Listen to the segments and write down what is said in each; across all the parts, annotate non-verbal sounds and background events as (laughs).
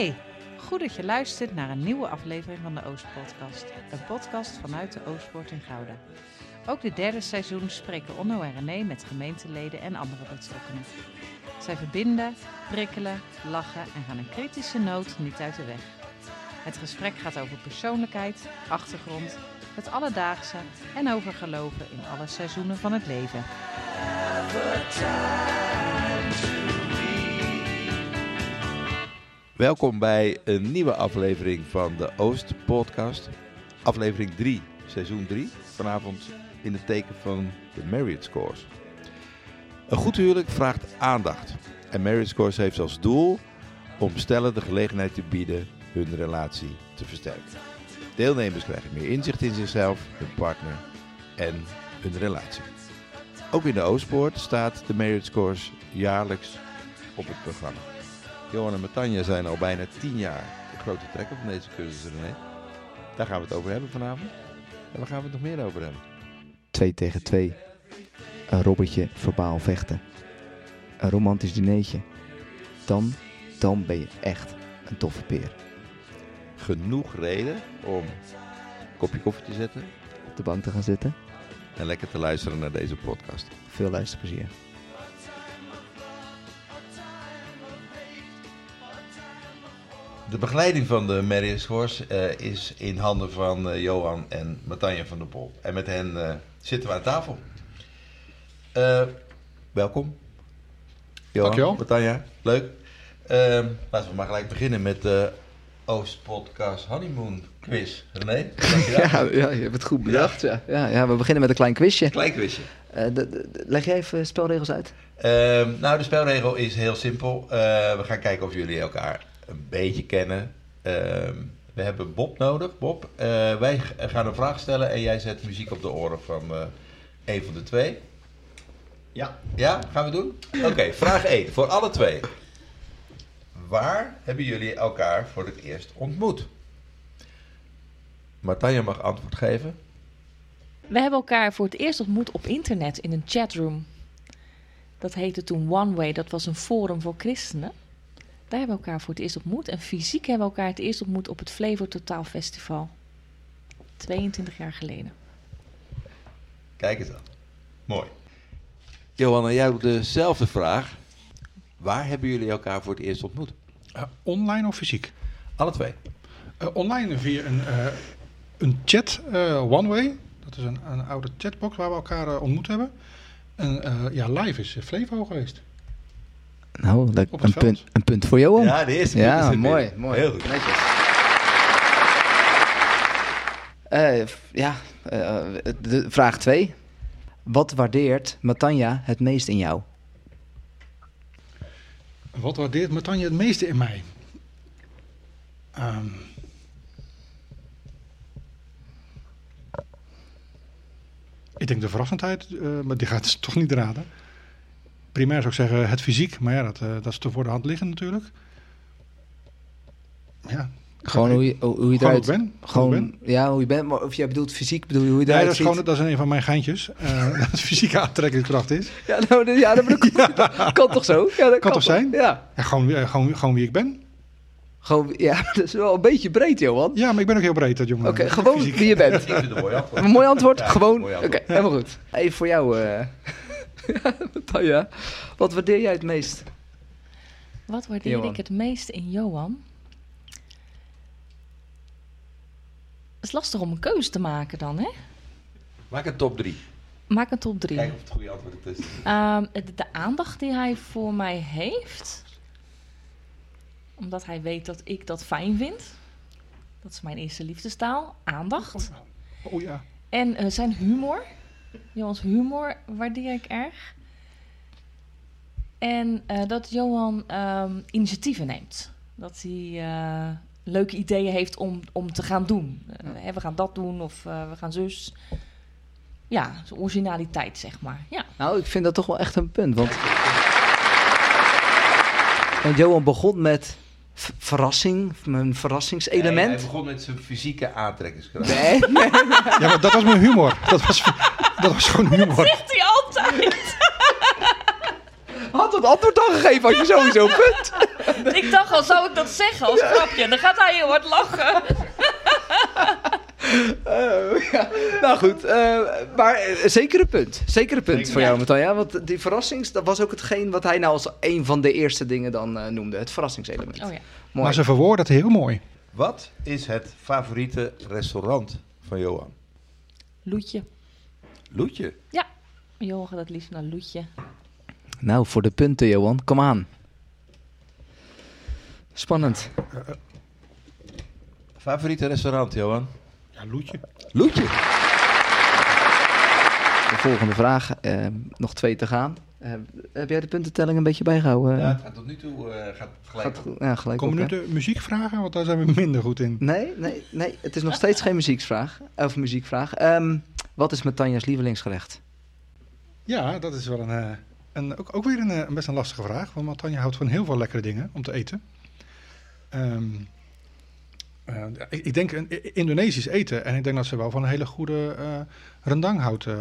Hey, goed dat je luistert naar een nieuwe aflevering van de Oostpodcast. Een podcast vanuit de Oostpoort in Gouda. Ook dit derde seizoen spreken Onno en René met gemeenteleden en andere betrokkenen. Zij verbinden, prikkelen, lachen en gaan een kritische noot niet uit de weg. Het gesprek gaat over persoonlijkheid, achtergrond, het alledaagse en over geloven in alle seizoenen van het leven. Welkom bij een nieuwe aflevering van de Oost Podcast. Aflevering 3, seizoen 3. Vanavond in het teken van de Marriott Scores. Een goed huwelijk vraagt aandacht. En Marriott Scores heeft als doel om stellen de gelegenheid te bieden hun relatie te versterken. Deelnemers krijgen meer inzicht in zichzelf, hun partner en hun relatie. Ook in de Oostpoort staat de Marriott Scores jaarlijks op het programma. Johan en Matanja zijn al bijna tien jaar de grote trekker van deze cursus, René. Daar gaan we het over hebben vanavond. En waar gaan we het nog meer over hebben? 2 tegen 2. Een robbertje verbaal vechten. Een romantisch dineetje. Dan, dan ben je echt een toffe peer. Genoeg reden om een kopje koffie te zetten Op de bank te gaan zitten. en lekker te luisteren naar deze podcast. Veel luisterplezier. De begeleiding van de Marius Scores eh, is in handen van eh, Johan en Matanja van der Pol. En met hen eh, zitten we aan tafel. Welkom. Johan, Dankjewel. Matanja, leuk. Ehm, laten we maar gelijk beginnen met de Oost Podcast Honeymoon Quiz. René. (laughs) Ja, ja, je hebt het goed bedacht. Ja. Ja, ja, we beginnen met een klein quizje. Klein quizje. De- de- de- leg jij even spelregels uit? Ehm, nou, de spelregel is heel simpel. We gaan kijken of jullie elkaar een beetje kennen. Ehm, we hebben Bob nodig. Bob, eh, wij gaan een vraag stellen en jij zet muziek op de oren van eh een van de twee. Ja. Ja, gaan we doen? Oké, vraag 1 voor alle twee. Waar hebben jullie elkaar voor het eerst ontmoet? Martanja mag antwoord geven. We hebben elkaar voor het eerst ontmoet op internet in een chatroom. Dat heette toen One Way, dat was een forum voor christenen. Daar hebben we elkaar voor het eerst ontmoet. En fysiek hebben we elkaar het eerst ontmoet op het Flevo Totaal Festival. 22 jaar geleden. Kijk eens aan. Mooi. Johanna, jij hebt dezelfde vraag. Waar hebben jullie elkaar voor het eerst ontmoet? Eh, online of fysiek? Alle twee. Eh, online via een, eh, een chat, eh, OneWay. Dat is een, een oude chatbox waar we elkaar ontmoet hebben. En eh, ja, live is Flevo geweest. Nou. Op Een punt, een punt voor Johan. Ja, de eerste Ja, punt is er mooi, mooi. Heel goed. Netjes. Eh, ja, eh, de, vraag 2. Wat waardeert Matanja het meest in jou? Wat waardeert Matanja het meeste in mij? Ehm. ik denk de verrassendheid, eh, maar die gaat ze toch niet raden. Primair zou ik zeggen het fysiek, maar ja, dat, eh, dat is te voor de hand liggen natuurlijk. Ja, Gewoon hoe je, hoe hoe je Gewoon eruit... hoe ik ben. Gewoon, ik ja, hoe je bent. Maar of jij bedoelt fysiek, bedoel je hoe je Nee, eruit dat is, ziet? gewoon, dat is een van mijn geintjes. eh, (laughs) (laughs) dat het fysieke aantrekkingskracht is. Ja, nou, dat- ja, dat, dat (laughs) kan toch zo? Ja, dat kan, toch zijn? Ja. Ja, gewoon, wie- gewoon, gewoon wie ik ben. Gewoon, ja, dat is wel een beetje breed, Johan. Ja, maar ik ben ook heel breed, dat jongen. Oké, gewoon Fysiek. wie je bent. Ik vind het een mooi antwoord. Een mooi antwoord? Ja, gewoon? Oké, helemaal goed. Even voor jou, (laughs) Tanja. Wat waardeer jij het meest? Wat waardeer Johan. ik het meest in Johan? Het is lastig om een keuze te maken dan, hè? Maak een top 3. Maak een top 3. Kijk of het goede antwoord is. Ehm, de, de aandacht die hij voor mij heeft, omdat hij weet dat ik dat fijn vind. Dat is mijn eerste liefdestaal, aandacht. Oh ja. En eh, zijn humor, Johans humor waardeer ik erg. En eh, dat Johan ehm, initiatieven neemt. Dat hij eh, leuke ideeën heeft om, om te gaan doen. Eh, hè, we gaan dat doen of we gaan zus. Ja, originaliteit zeg maar. Ja. Nou, ik vind dat toch wel echt een punt. Want, want Johan begon met verrassing, een verrassingselement. hij begon met zijn fysieke aantrekkingskracht. Nee, nee. Ja, maar dat was mijn humor. Dat was, dat was gewoon humor. Zegt hij altijd. Had het antwoord al gegeven, had je sowieso punt. ik dacht al, zou ik dat zeggen als grapje? Dan gaat hij heel hard lachen. Eh, (laughs) ja. Nou goed, eh, maar eh, zeker een punt. Zeker een punt voor jou, Matanja. Want die verrassings, dat was ook hetgeen wat hij nou als een van de eerste dingen dan eh, noemde. Het verrassingselement. Oh ja. Mooi. Maar ze verwoorden het heel mooi. Wat is het favoriete restaurant van Johan? Loetje. Loetje. Johan gaat het liefst naar Loetje. Nou, voor de punten, Johan. Kom aan. Spannend. Favoriete restaurant, Johan? Ja, Loetje. Loetje. De volgende vraag. eh, nog twee te gaan. Eh, heb jij de puntentelling een beetje bijgehouden? Ja, het gaat tot nu toe eh, gaat het gelijk. Gaat goed. Ja, gelijk Komen op, nu hè? de muziekvragen? Want daar zijn we minder goed in. Nee, nee, nee. Het is nog steeds geen muzieksvraag. Of muziekvraag. Ehm, wat is Matanja's lievelingsgerecht? Ja, dat is wel een, eh, een, ook, ook weer een, een best een lastige vraag. Want Tanja houdt van heel veel lekkere dingen om te eten. Ehm, eh, ik, ik denk een Indonesisch eten. En ik denk dat ze wel van een hele goede eh, rendang houdt. eh.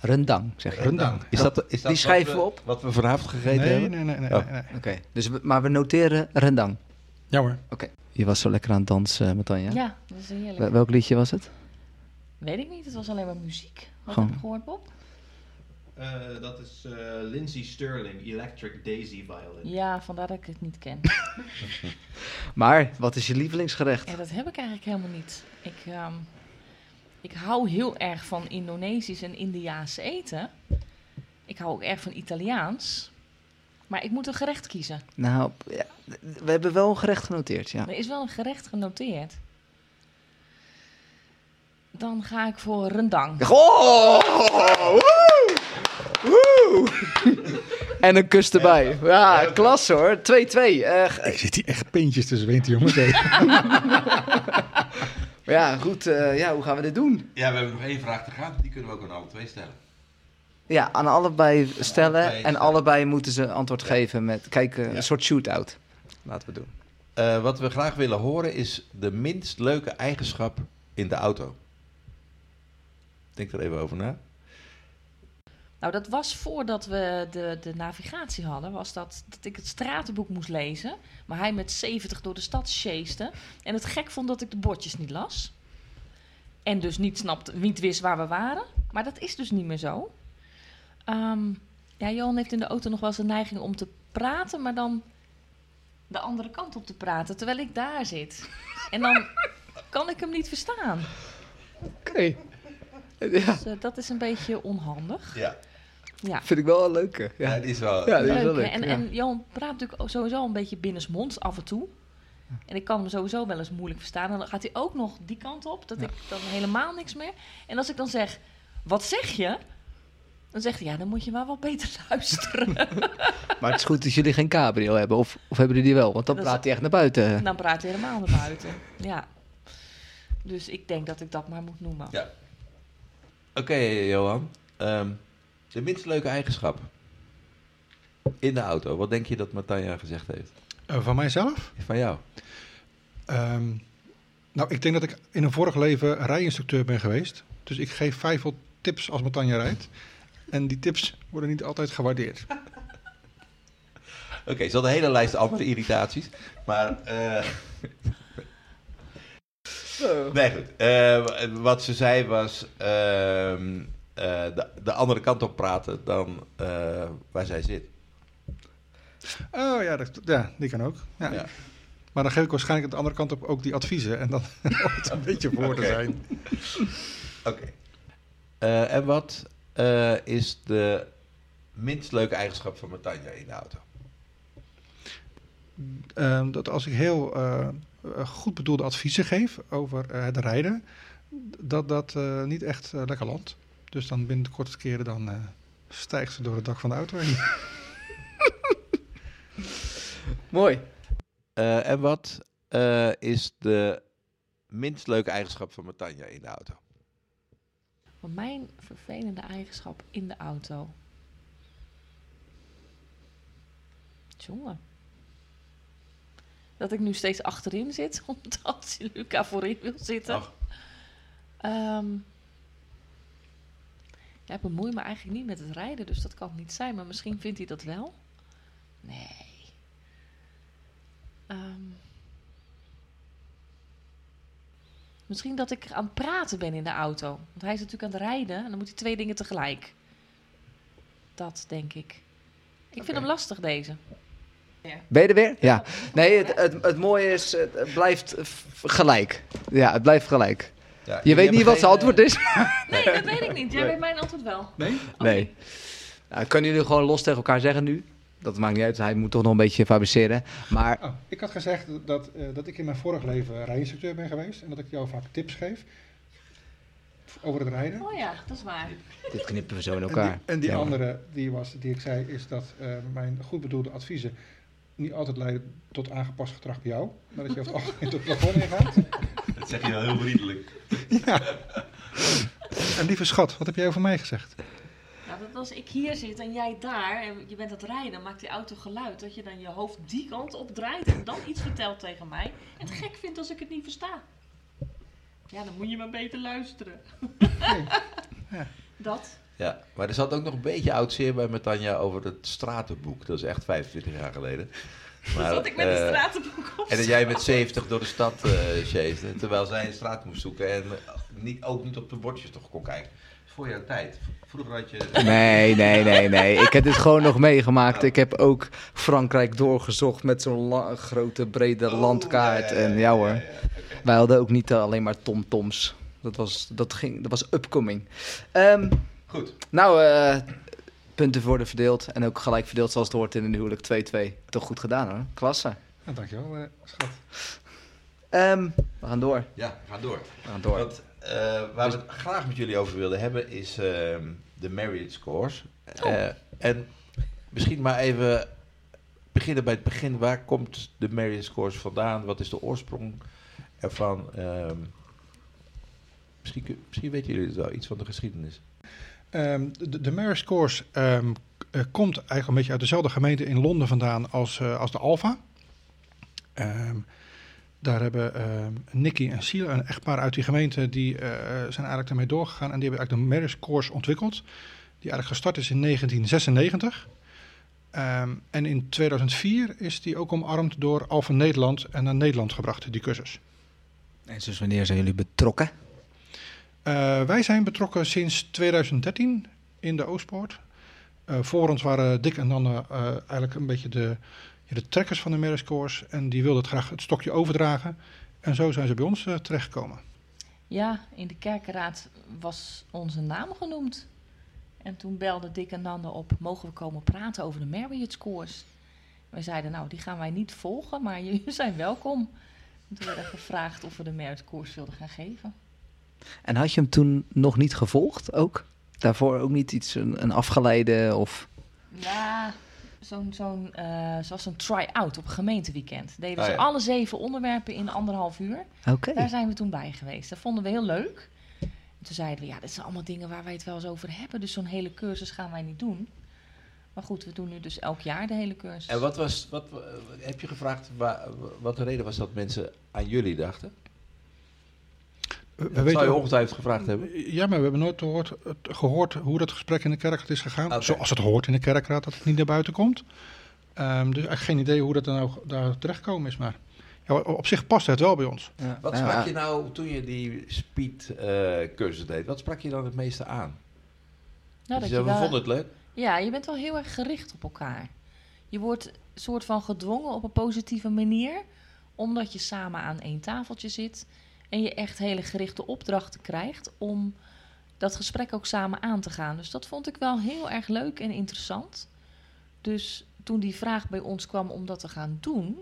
Rendang, zeg je. Rendang. Is dat, is dat Die schrijven we op. Wat we vanavond gegeten nee, hebben? nee, nee, nee, Oh. nee, nee. Oké, dus we- maar we noteren rendang. Ja hoor. Je was zo lekker aan het dansen, Matanja. Ja, dat is heerlijk. Wel- Welk liedje was het? Weet ik niet, het was alleen maar muziek. Wat Gewoon- heb je gehoord, Bob? Eh, dat is eh, Lindsay Sterling, Electric Daisy Violin. Ja, vandaar dat ik het niet ken. (laughs) Maar, wat is je lievelingsgerecht? Ja, dat heb ik eigenlijk helemaal niet. Ik, ehm, ik hou heel erg van Indonesisch en Indiaans eten. Ik hou ook erg van Italiaans. Maar ik moet een gerecht kiezen. Nou, ja, we hebben wel een gerecht genoteerd, ja. Er is wel een gerecht genoteerd. Dan ga ik voor rendang. Oh! Woe! En een kus erbij. Ja, klasse hoor. 2-2. Eh, Ik zit hier echt pintjes te zweten, jongens. (laughs) (laughs) ja, goed. eh, ja, hoe gaan we dit doen? Ja, we hebben nog één vraag te gaan. Die kunnen we ook aan alle twee stellen. Ja, aan allebei stellen. allebei En stellen. allebei moeten ze antwoord geven met... Kijk, eh, Ja. een soort shootout. Laten we doen. Eh, wat we graag willen horen is de minst leuke eigenschap in de auto. Denk er even over na. Nou, dat was voordat we de, de navigatie hadden. Was dat, dat ik het stratenboek moest lezen. Maar hij met 70 door de stad chaste. En het gek vond dat ik de bordjes niet las. En dus niet, snapte, niet wist waar we waren. Maar dat is dus niet meer zo. Ehm, ja, Johan heeft in de auto nog wel eens de neiging om te praten. Maar dan de andere kant op te praten. Terwijl ik daar zit. En dan kan ik hem niet verstaan. Oké. (laughs) Ja, Dus eh, dat is een beetje onhandig. Ja, Ja. vind ik wel een leuke. ja. Ja, die is wel... Ja, die is Leuk, wel. En, ja. en Johan praat natuurlijk sowieso een beetje binnensmonds af en toe. En ik kan hem sowieso wel eens moeilijk verstaan. En dan gaat hij ook nog die kant op, dat ik dan helemaal niks meer. En als ik dan zeg, wat zeg je? Dan zegt hij, ja, dan moet je maar wat beter (laughs) luisteren. (laughs) Maar het is goed dat jullie geen cabrio hebben. Of, of hebben jullie die wel? Want dan Dat is- praat hij echt naar buiten. En dan praat hij helemaal naar buiten. Ja. Dus ik denk dat ik dat maar moet noemen. Ja. Oké, Johan. Ehm, de minst leuke eigenschap in de auto. Wat denk je dat Matanja gezegd heeft? Eh, van mijzelf? Van jou? Ehm, nou, ik denk dat ik in een vorig leven rijinstructeur ben geweest. Dus ik geef vijf tips als Matanja rijdt. En die tips worden niet altijd gewaardeerd. (laughs) Oké, ze had een hele lijst andere irritaties. Maar... eh, Nee, goed. Eh, wat ze zei was ehm, eh, de, de andere kant op praten dan eh, waar zij zit. Oh ja, dat, ja die kan ook. Ja. Ja. Maar dan geef ik waarschijnlijk aan de andere kant op ook die adviezen. En dan (laughs) hoort het een beetje voor te Oké. zijn. Oké. En wat is de minst leuke eigenschap van Matanja in de auto? Ehm, dat als ik heel goed bedoelde adviezen geef over eh, het rijden, dat dat eh, niet echt eh, lekker landt. Dus dan binnen de kortste keren dan eh, stijgt ze door het dak van de auto heen. (laughs) Mooi. Eh, en wat eh, is de minst leuke eigenschap van Matanja in de auto? Mijn vervelende eigenschap in de auto. Jongen. Dat ik nu steeds achterin zit, (laughs) omdat Luca voorin wil zitten. Ach. Ehm, ja, ik bemoei me eigenlijk niet met het rijden, dus dat kan niet zijn. Maar misschien vindt hij dat wel. Nee. Ehm, misschien dat ik aan het praten ben in de auto. Want hij is natuurlijk aan het rijden en dan moet hij twee dingen tegelijk. Dat denk ik. Ik vind hem lastig deze. Ben je er weer? Ja. Nee, het, het, het mooie is, het blijft gelijk. Ja, het blijft gelijk. Ja, Je weet niet wat zijn geen, antwoord is? (laughs) Nee, dat weet ik niet. Jij Nee. weet mijn antwoord wel. Nee? Nee. Nou, kunnen jullie gewoon los tegen elkaar zeggen nu? Dat maakt niet uit, hij moet toch nog een beetje fabriceren. Maar Oh, ik had gezegd dat, eh, dat ik in mijn vorig leven rijinstructeur ben geweest. En dat ik jou vaak tips geef. Over het rijden. Oh ja, dat is waar. dit knippen we zo in En elkaar. die, en die Ja. andere die, was, die ik zei is dat eh, mijn goed bedoelde adviezen niet altijd leiden tot aangepast gedrag bij jou. Maar dat je over het algemeen tot het plafond ingaat. Dat zeg je wel heel vriendelijk. En lieve schat, wat heb jij over mij gezegd? Nou, dat als ik hier zit en jij daar en je bent aan het rijden, maakt die auto geluid dat je dan je hoofd die kant op draait en dan iets vertelt tegen mij. En het gek vindt als ik het niet versta. Ja, dan moet je maar beter luisteren. Ja. Dat. Ja, maar er zat ook nog een beetje oud zeer bij met Tanja over het stratenboek. Dat is echt 25 jaar geleden. (laughs) Maar, dat ik met een eh, stratenboek op En dat jij met 70 door de stad eh chasede, terwijl zij een straat moest zoeken en eh, niet, ook niet op de bordjes toch kon kijken. Voor jouw tijd. Vroeger had je... Nee, nee, nee, nee. Ik heb dit gewoon nog meegemaakt. Ik heb ook Frankrijk doorgezocht met zo'n grote, brede landkaart. En ja hoor, wij hadden ook niet alleen maar tomtoms. Dat was, dat ging, dat was upcoming. Ehm, Goed. nou, eh, punten worden verdeeld. En ook gelijk verdeeld zoals het hoort in een huwelijk 2-2. Toch goed gedaan hoor. Klasse. Nou, dankjewel, eh, schat. Ehm, we gaan door. Ja, ga door. We gaan door. Wat, eh, waar we het graag met jullie over wilden hebben is ehm, de Marriott Scores. Eh, en misschien maar even beginnen bij het begin. Waar komt de Marriott Scores vandaan? Wat is de oorsprong ervan? Ehm, misschien, kun- misschien weten jullie het wel, iets van de geschiedenis. Ehm, de, de Marist Course ehm, eh, komt eigenlijk een beetje uit dezelfde gemeente in Londen vandaan als, eh, als de Alfa. Ehm, daar hebben Nicky en Siel, een echtpaar uit die gemeente, die eh, zijn eigenlijk ermee doorgegaan. En die hebben eigenlijk de Marist Course ontwikkeld. Die eigenlijk gestart is in 1996. Ehm, en in 2004 is die ook omarmd door Alfa Nederland en naar Nederland gebracht, die cursus. En dus wanneer zijn jullie betrokken? Eh, wij zijn betrokken sinds 2013 in de Oostpoort. Eh, voor ons waren Dick en Nanne eh, eigenlijk een beetje de, de trekkers van de Meriscourse. En die wilden het graag het stokje overdragen. En zo zijn ze bij ons terechtgekomen. Ja, in de kerkenraad was onze naam genoemd. En toen belde Dick en Nanda op, mogen we komen praten over de Marriott scores? Wij zeiden, nou, die gaan wij niet volgen, maar (laughs) jullie zijn welkom. En toen werd er gevraagd of we de Marriott scores wilden gaan geven. En had je hem toen nog niet gevolgd ook? Daarvoor ook niet iets, een, een afgeleide of... Ja, zo'n, zo'n, eh, zoals een try-out op een gemeenteweekend. Deden Ah, ze ja. alle zeven onderwerpen in anderhalf uur. Oké. Daar zijn we toen bij geweest. Dat vonden we heel leuk. En toen zeiden we, ja, dit zijn allemaal dingen waar wij het wel eens over hebben. Dus zo'n hele cursus gaan wij niet doen. Maar goed, we doen nu dus elk jaar de hele cursus. En wat was, wat, eh, heb je gevraagd, waar, wat de reden was dat mensen aan jullie dachten? We, we Dat zou je ongetwijfeld gevraagd hebben. Ja, maar we hebben nooit gehoord, het- gehoord hoe dat gesprek in de kerkraad is gegaan. Oké. Zoals het hoort in de kerkraad, dat het niet naar buiten komt. Ehm, dus eigenlijk geen idee hoe dat er nou daar terechtgekomen is. Maar ja, op zich past het wel bij ons. Ja. Wat Ja, sprak je nou toen je die speed eh, cursus deed? Wat sprak je dan het meeste aan? Nou, Dus dat je we wel- vonden het leuk. Ja, je bent wel heel erg gericht op elkaar. Je wordt soort van gedwongen op een positieve manier, omdat je samen aan één tafeltje zit en je echt hele gerichte opdrachten krijgt om dat gesprek ook samen aan te gaan. Dus dat vond ik wel heel erg leuk en interessant. Dus toen die vraag bij ons kwam om dat te gaan doen,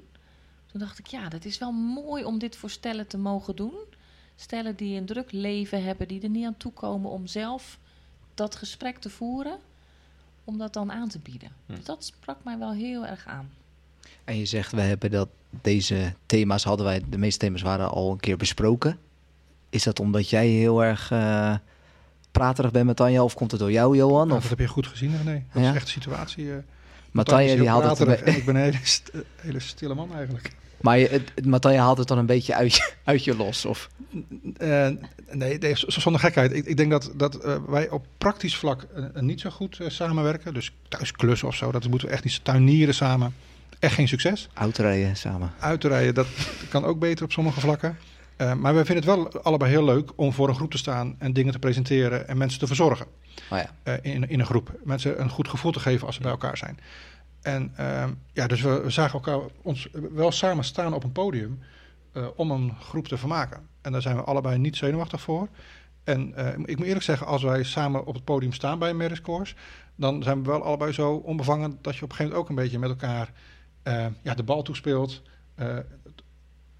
toen dacht ik, ja, dat is wel mooi om dit voor stellen te mogen doen. Stellen die een druk leven hebben, die er niet aan toekomen om zelf dat gesprek te voeren, om dat dan aan te bieden. Hm. Dus dat sprak mij wel heel erg aan. En je zegt, we hebben dat, deze thema's hadden wij, de meeste thema's waren al een keer besproken. Is dat omdat jij heel erg eh, praterig bent met Tanja of komt het door jou, Johan? Nou, dat Of heb je goed gezien, René. Dat Ja. is echt de situatie. maar Tanja is Tanja die haalt het, praterig ik ben een hele, st- hele stille man eigenlijk. maar je, haalt het dan een beetje uit je, uit je los. Of, Eh, nee, nee, zonder gekheid. Ik, ik denk dat, dat wij op praktisch vlak niet zo goed samenwerken. Dus thuis klussen of zo, dat moeten we echt niet tuinieren samen. Echt geen succes. Autorijden samen. Uitrijden, dat (laughs) kan ook beter op sommige vlakken. Eh, maar we vinden het wel allebei heel leuk om voor een groep te staan en dingen te presenteren en mensen te verzorgen Oh ja. eh, in, in een groep. Mensen een goed gevoel te geven als ze bij elkaar zijn. En ehm, ja, dus we, we zagen elkaar ons wel samen staan op een podium eh, om een groep te vermaken. En daar zijn we allebei niet zenuwachtig voor. En ik moet eerlijk zeggen, als wij samen op het podium staan bij een Merit Course, dan zijn we wel allebei zo onbevangen dat je op een gegeven moment ook een beetje met elkaar eh, ja, de bal toespeelt. eh,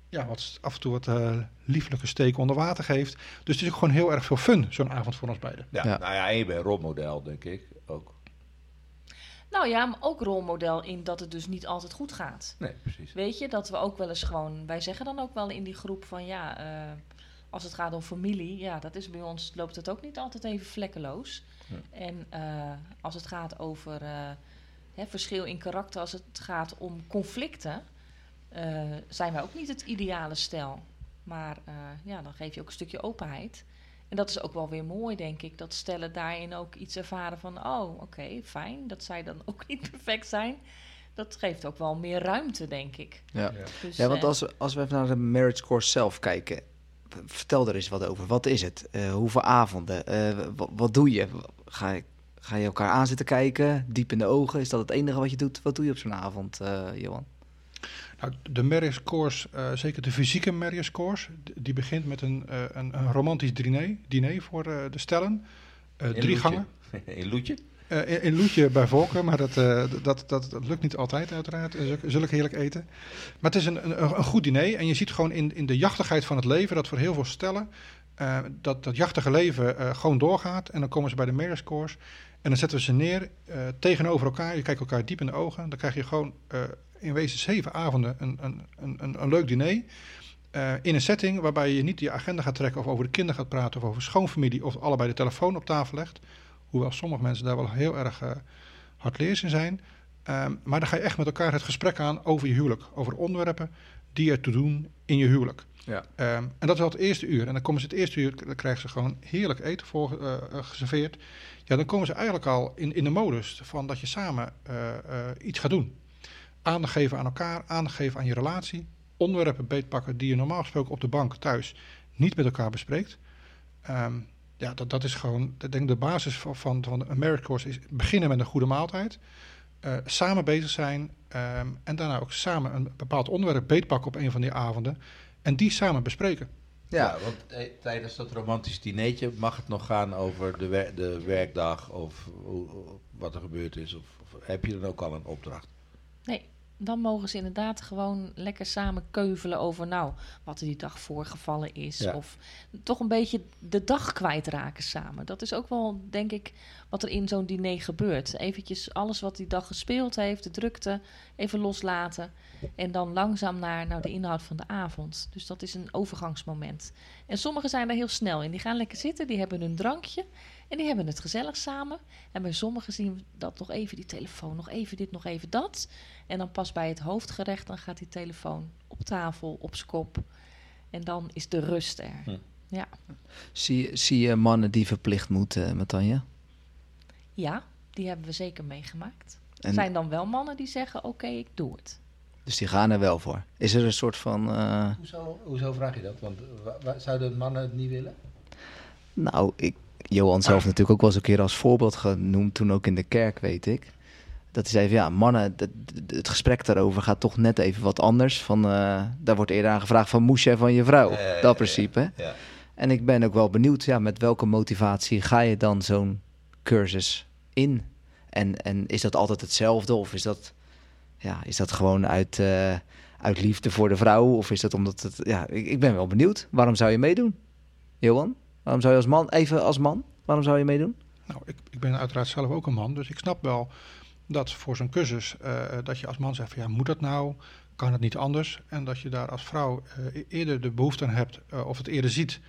ja, wat, af en toe wat eh, lieflijke steken onder water geeft. Dus het is ook gewoon heel erg veel fun, zo'n avond voor ons beiden. Ja, Ja. nou ja, en je bent rolmodel, denk ik ook. Nou ja, maar ook rolmodel in dat het dus niet altijd goed gaat. Nee, precies. Weet je, dat we ook wel eens gewoon... Wij zeggen dan ook wel in die groep van ja... eh, als het gaat om familie, ja, dat is bij ons... loopt het ook niet altijd even vlekkeloos. Ja. En eh, als het gaat over eh, hè, verschil in karakter... als het gaat om conflicten... eh, zijn wij ook niet het ideale stel. Maar eh, ja, dan geef je ook een stukje openheid. En dat is ook wel weer mooi, denk ik. Dat stellen daarin ook iets ervaren van... oh, oké, fijn. Dat zij dan ook niet perfect zijn. Dat geeft ook wel meer ruimte, denk ik. Ja. Dus, Ja, want eh, als, als we even naar de marriage course zelf kijken, vertel er eens wat over. Wat is het? Eh, hoeveel avonden? Eh, wat, doe je? Ga, je? Ga je elkaar aan zitten kijken? Diep in de ogen? Is dat het enige wat je doet? Wat doe je op zo'n avond, eh, Johan? Nou, de Marriage Course, eh, zeker de fysieke Marriage Course, die begint met een, eh, een, een romantisch diner, diner voor de stellen. Drie Loetje. gangen. (laughs) In Loetje? In, in Loetje bij Volken, maar dat, dat, dat, dat lukt niet altijd uiteraard, zulk, heerlijk eten. Maar het is een, een, een goed diner en je ziet gewoon in, in de jachtigheid van het leven dat voor heel veel stellen dat dat jachtige leven gewoon doorgaat. En dan komen ze bij de Marriage Course en dan zetten we ze neer eh, tegenover elkaar. Je kijkt elkaar diep in de ogen. Dan krijg je gewoon eh, in wezen zeven avonden een, een, een, een, leuk diner. Eh, in een setting waarbij je niet je agenda gaat trekken of over de kinderen gaat praten of over schoonfamilie of allebei de telefoon op tafel legt. Hoewel sommige mensen daar wel heel erg uh, hardleers in zijn. Um, maar dan ga je echt met elkaar het gesprek aan over je huwelijk. Over onderwerpen die er te doen in je huwelijk. Ja. Um, en dat is wel het eerste uur. En dan komen ze het eerste uur, dan krijgen ze gewoon heerlijk eten voor uh, geserveerd. Ja, dan komen ze eigenlijk al in, in de modus van dat je samen uh, iets gaat doen. Aandacht geven aan elkaar, aandacht geven aan je relatie. Onderwerpen beetpakken die je normaal gesproken op de bank thuis niet met elkaar bespreekt. Um, ja, dat, dat is gewoon, ik denk de basis van, van, van Course is beginnen met een goede maaltijd. Uh, samen bezig zijn um, en daarna ook samen een bepaald onderwerp beetpakken op een van die avonden. En die samen bespreken. Ja, ja want eh, tijdens dat romantisch dinertje mag het nog gaan over de, wer de werkdag of hoe, wat er gebeurd is. Of, of heb je dan ook al een opdracht? Nee, dan mogen ze inderdaad gewoon lekker samen keuvelen over nou, wat er die dag voorgevallen is. Ja. Of toch een beetje de dag kwijtraken samen. Dat is ook wel, denk ik, wat er in zo'n diner gebeurt. Eventjes alles wat die dag gespeeld heeft, de drukte, even loslaten. En dan langzaam naar nou, de inhoud van de avond. Dus dat is een overgangsmoment. En sommigen zijn daar heel snel in. Die gaan lekker zitten, die hebben hun drankje. En die hebben het gezellig samen. En bij sommigen zien we dat nog even die telefoon, nog even dit, nog even dat. En dan pas bij het hoofdgerecht, dan gaat die telefoon op tafel, op z'n kop. En dan is de rust er. Hm. Ja. Zie, zie je mannen die verplicht moeten, uh, Matanja? Ja, die hebben we zeker meegemaakt. En... Er zijn dan wel mannen die zeggen, oké, okay, ik doe het. Dus die gaan er wel voor. Is er een soort van... Uh... Hoezo, hoezo vraag je dat? Want zouden mannen het niet willen? Nou, ik, Johan zelf ah. natuurlijk ook wel eens een keer als voorbeeld genoemd, toen ook in de kerk, weet ik. Dat hij zei, van, ja, mannen, het, het gesprek daarover gaat toch net even wat anders. Van, uh, daar wordt eerder aan gevraagd van, moest jij van je vrouw? Ja, ja, dat principe. Ja, ja. En ik ben ook wel benieuwd, ja, met welke motivatie ga je dan zo'n cursus in? En, en is dat altijd hetzelfde? Of is dat, ja, is dat gewoon uit, uh, uit liefde voor de vrouw? Of is dat omdat het, ja, ik, ik ben wel benieuwd. Waarom zou je meedoen, Johan? Waarom zou je als man, even als man, waarom zou je meedoen? Nou, ik, ik ben uiteraard zelf ook een man, dus ik snap wel dat voor zo'n cursus, uh, dat je als man zegt van ja, moet dat nou? Kan het niet anders? En dat je daar als vrouw uh, eerder de behoefte aan hebt uh, of het eerder ziet.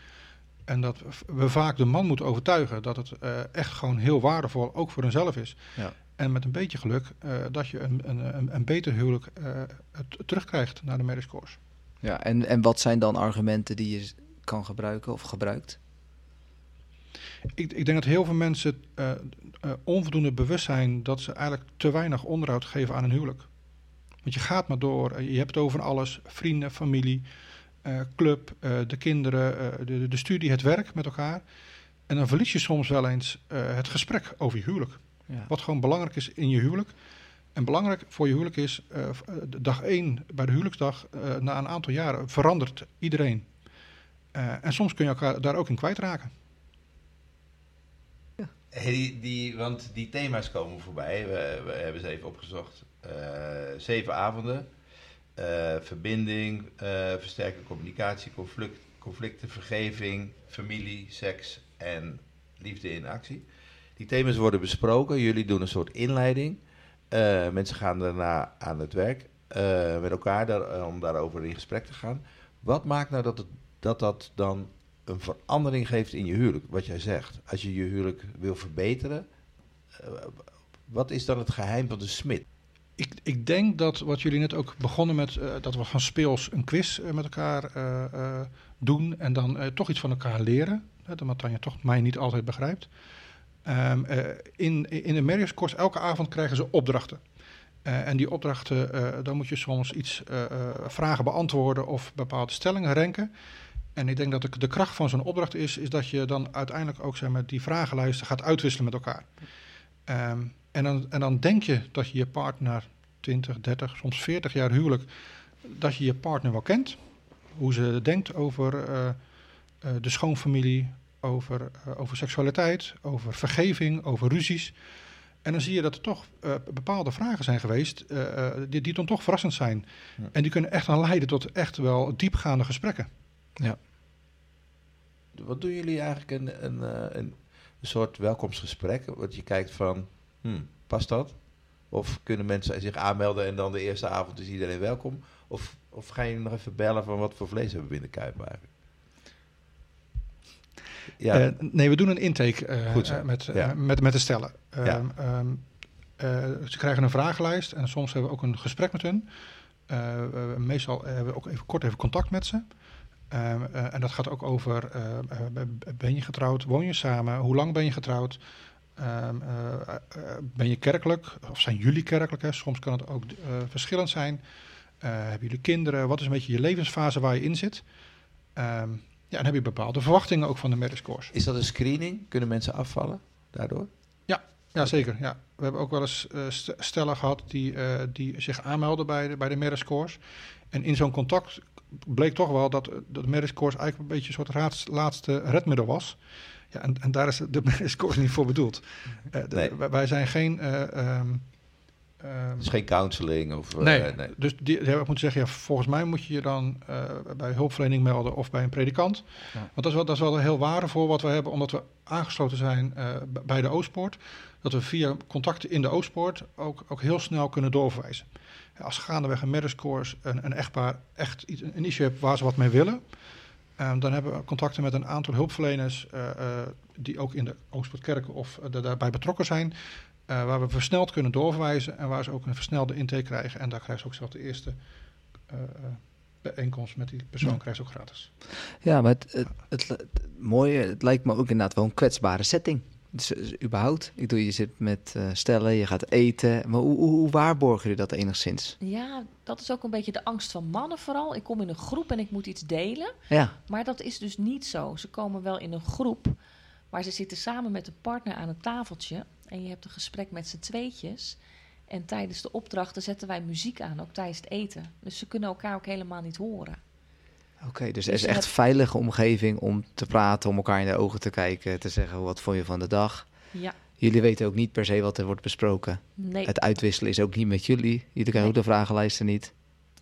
En dat we vaak de man moeten overtuigen dat het echt gewoon heel waardevol ook voor hunzelf is. Ja. En met een beetje geluk dat je een, een, een beter huwelijk terugkrijgt naar de marriage course. Ja, en, en wat zijn dan argumenten die je kan gebruiken of gebruikt? Ik, ik, denk dat heel veel mensen uh, uh, onvoldoende bewust zijn dat ze eigenlijk te weinig onderhoud geven aan een huwelijk. Want je gaat maar door. eh, je hebt het over alles. Vrienden, familie, eh, club, eh, de kinderen, eh, de, de studie, het werk met elkaar. En dan verlies je soms wel eens eh, het gesprek over je huwelijk. Ja. Wat gewoon belangrijk is in je huwelijk. En belangrijk voor je huwelijk is, eh, eh, dag één bij de huwelijksdag, eh, na een aantal jaren, verandert iedereen. Eh, en soms kun je elkaar daar ook in kwijtraken. Hey, die, die, want die thema's komen voorbij. We, we hebben ze even opgezocht. Eh, zeven avonden. Eh, verbinding, eh, versterkte communicatie, conflict, conflicten, vergeving, familie, seks en liefde in actie. Die thema's worden besproken. Jullie doen een soort inleiding. Eh, mensen gaan daarna aan het werk eh, met elkaar daar, eh, om daarover in gesprek te gaan. Wat maakt nou dat, het, dat dat dan een verandering geeft in je huwelijk? Wat jij zegt. Als je je huwelijk wil verbeteren, wat is dan het geheim van de smid? Ik, ik denk dat wat jullie net ook begonnen met, dat we van speels een quiz met elkaar doen en dan toch iets van elkaar leren. Hè, omdat Tanja toch mij niet altijd begrijpt. Ehm, eh, in, in de Marriage Course, elke avond krijgen ze opdrachten. Eh, en die opdrachten, eh, dan moet je soms iets vragen beantwoorden of bepaalde stellingen renken. En ik denk dat de, kracht van zo'n opdracht is, is dat je dan uiteindelijk ook zeg maar, die vragenlijsten gaat uitwisselen met elkaar. Ehm, en, dan, en dan denk je dat je je partner 20, 30, soms 40 jaar huwelijk, dat je je partner wel kent. Hoe ze denkt over de schoonfamilie, over, eh, over seksualiteit, over vergeving, over ruzies. En dan zie je dat er toch eh, bepaalde vragen zijn geweest eh, eh, die, die dan toch verrassend zijn. Ja. En die kunnen echt dan leiden tot echt wel diepgaande gesprekken. Wat doen jullie eigenlijk een, een, eh, een, een soort welkomstgesprek? Want je kijkt van, hmm, past dat? Of kunnen mensen zich aanmelden en dan de eerste avond is iedereen welkom? Of, of ga je nog even bellen van wat voor vlees hebben we in de kuip eigenlijk? Ja, Eh, nee, we doen een intake eh, Goed eh, met, ja. met, met de stellen. Ja. Ehm, ehm, eh, ze krijgen een vragenlijst en soms hebben we ook een gesprek met hun. Meestal hebben we ook even kort even contact met ze. Ehm, eh, en dat gaat ook over, ben je getrouwd, woon je samen, hoe lang ben je getrouwd, ben je kerkelijk, of zijn jullie kerkelijk? Hè? Soms kan het ook verschillend zijn. Hebben jullie kinderen? Wat is een beetje je levensfase waar je in zit? Ja, en heb je bepaalde verwachtingen ook van de course. is dat een screening? Kunnen mensen afvallen daardoor? Ja, zeker. Ja. We hebben ook wel eens eh, st- stellen gehad die, eh, die zich aanmelden bij de, bij de course. En in zo'n contact bleek toch wel dat, eh, dat course eigenlijk een beetje een soort laatste redmiddel was. Ja, en, en daar is de (laughs) course niet voor bedoeld. Nee. wij, wij zijn geen... eh, ehm, ehm, Het is geen counseling of... eh, nee, nee. dus die, ook moeten zeggen, ja, volgens mij moet je je dan eh, bij hulpverlening melden of bij een predikant. Ja. Want dat is, wel, dat is wel heel waardevol wat we hebben, omdat we aangesloten zijn eh, bij de Oostpoort. Dat we via contacten in de Oostpoort ook, ook heel snel kunnen doorverwijzen. Als gaandeweg een marriage een, een echtpaar echt iets, een issue heeft waar ze wat mee willen... eh, dan hebben we contacten met een aantal hulpverleners eh, eh, die ook in de Oostpoortkerken of daarbij betrokken zijn. Eh, waar we versneld kunnen doorverwijzen en waar ze ook een versnelde intake krijgen. En daar krijgen ze ook zelf de eerste eh, eh, bijeenkomst met die persoon Ja. krijgen ze ook gratis. Ja, maar het, het, het, het mooie, het lijkt me ook inderdaad wel een kwetsbare setting. Dus, überhaupt, ik doe, je zit met eh, stellen, je gaat eten. Maar hoe, hoe, hoe waarborgen jullie dat enigszins? Ja, dat is ook een beetje de angst van mannen vooral. Ik kom in een groep en ik moet iets delen. Ja, Maar dat is dus niet zo. Ze komen wel in een groep, maar ze zitten samen met een partner aan een tafeltje. En je hebt een gesprek met z'n tweetjes. En tijdens de opdrachten zetten wij muziek aan, ook tijdens het eten. Dus ze kunnen elkaar ook helemaal niet horen. oké. dus Dus er is echt hebt- veilige omgeving om te praten, om elkaar in de ogen te kijken, te zeggen wat vond je van de dag. Ja, Jullie weten ook niet per se wat er wordt besproken. nee. Het uitwisselen is ook niet met jullie. Jullie krijgen Nee. ook de vragenlijsten niet.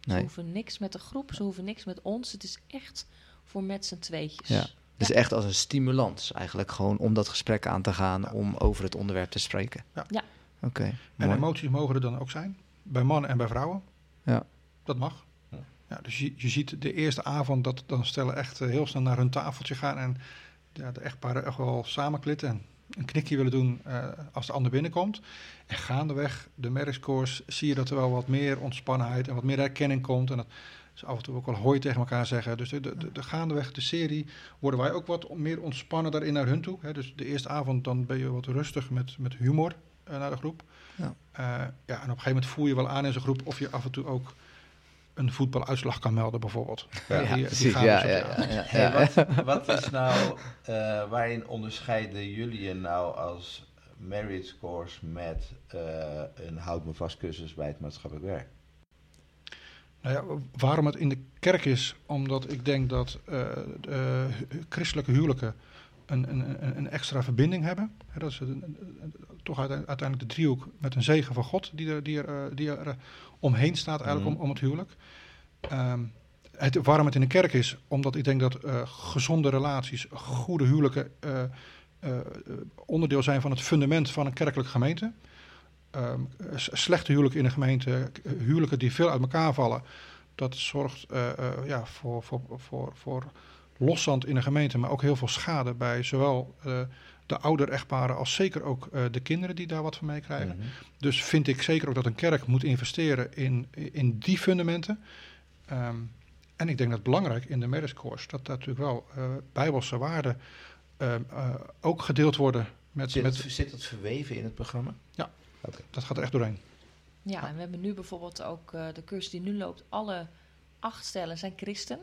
Ze Nee. hoeven niks met de groep, ze hoeven niks met ons. Het is echt voor met z'n tweetjes. Ja. Dus echt als een stimulans eigenlijk, gewoon om dat gesprek aan te gaan, om over het onderwerp te spreken. Ja. Ja. Oké, En mooi. emoties mogen er dan ook zijn, bij mannen en bij vrouwen. Ja. Dat mag. Ja. Ja, dus je, je ziet de eerste avond dat dan stellen echt eh, heel snel naar hun tafeltje gaan en ja, de echtparen echt wel samenklitten en een knikje willen doen eh, als de ander binnenkomt. En gaandeweg de marriage course zie je dat er wel wat meer ontspannenheid en wat meer herkenning komt. En dat ze af en toe ook wel hooi tegen elkaar zeggen. Dus de, de, de, de gaandeweg de serie worden wij ook wat meer ontspannen daarin naar hun toe. Hè. Dus de eerste avond dan ben je wat rustig met, met humor eh, naar de groep. Ja. Eh, ja, en op een gegeven moment voel je wel aan in zo'n groep of je af en toe ook een voetbaluitslag kan melden, bijvoorbeeld. Ja, die, die Ja, dus ja, ja, ja, Hey, ja. wat, wat is nou, eh, waarin onderscheiden jullie je nou als Merit Course met eh, een houd me vast cursus bij het maatschappelijk werk? Nou ja, waarom het in de kerk is, omdat ik denk dat eh, de hu- christelijke huwelijken een, een, een- extra verbinding hebben. Dat is een- toch uite- uiteindelijk de driehoek met een zegen van God die er, die er, eh, die er eh, omheen staat eigenlijk Mhm. om, om het huwelijk. Ehm, het, waarom het in de kerk is, omdat ik denk dat eh, gezonde relaties, goede huwelijken eh, eh, eh, onderdeel zijn van het fundament van een kerkelijke gemeente. Ehm, slechte huwelijken in een gemeente, huwelijken die veel uit elkaar vallen, dat zorgt eh, eh, ja, voor, voor, voor, voor loszand in een gemeente, maar ook heel veel schade bij zowel eh, de ouder echtparen als zeker ook de kinderen die daar wat van meekrijgen. Mhm. Dus vind ik zeker ook dat een kerk moet investeren in, in die fundamenten. Ehm, en ik denk dat belangrijk in de marriage course, dat daar natuurlijk wel bijbelse waarden ehm, eh, ook gedeeld worden. Met, Zit, met, het, zit het verweven in het programma? Dat gaat er echt doorheen. Ja, en we hebben nu bijvoorbeeld ook eh, de cursus die nu loopt. Alle acht stellen zijn christen.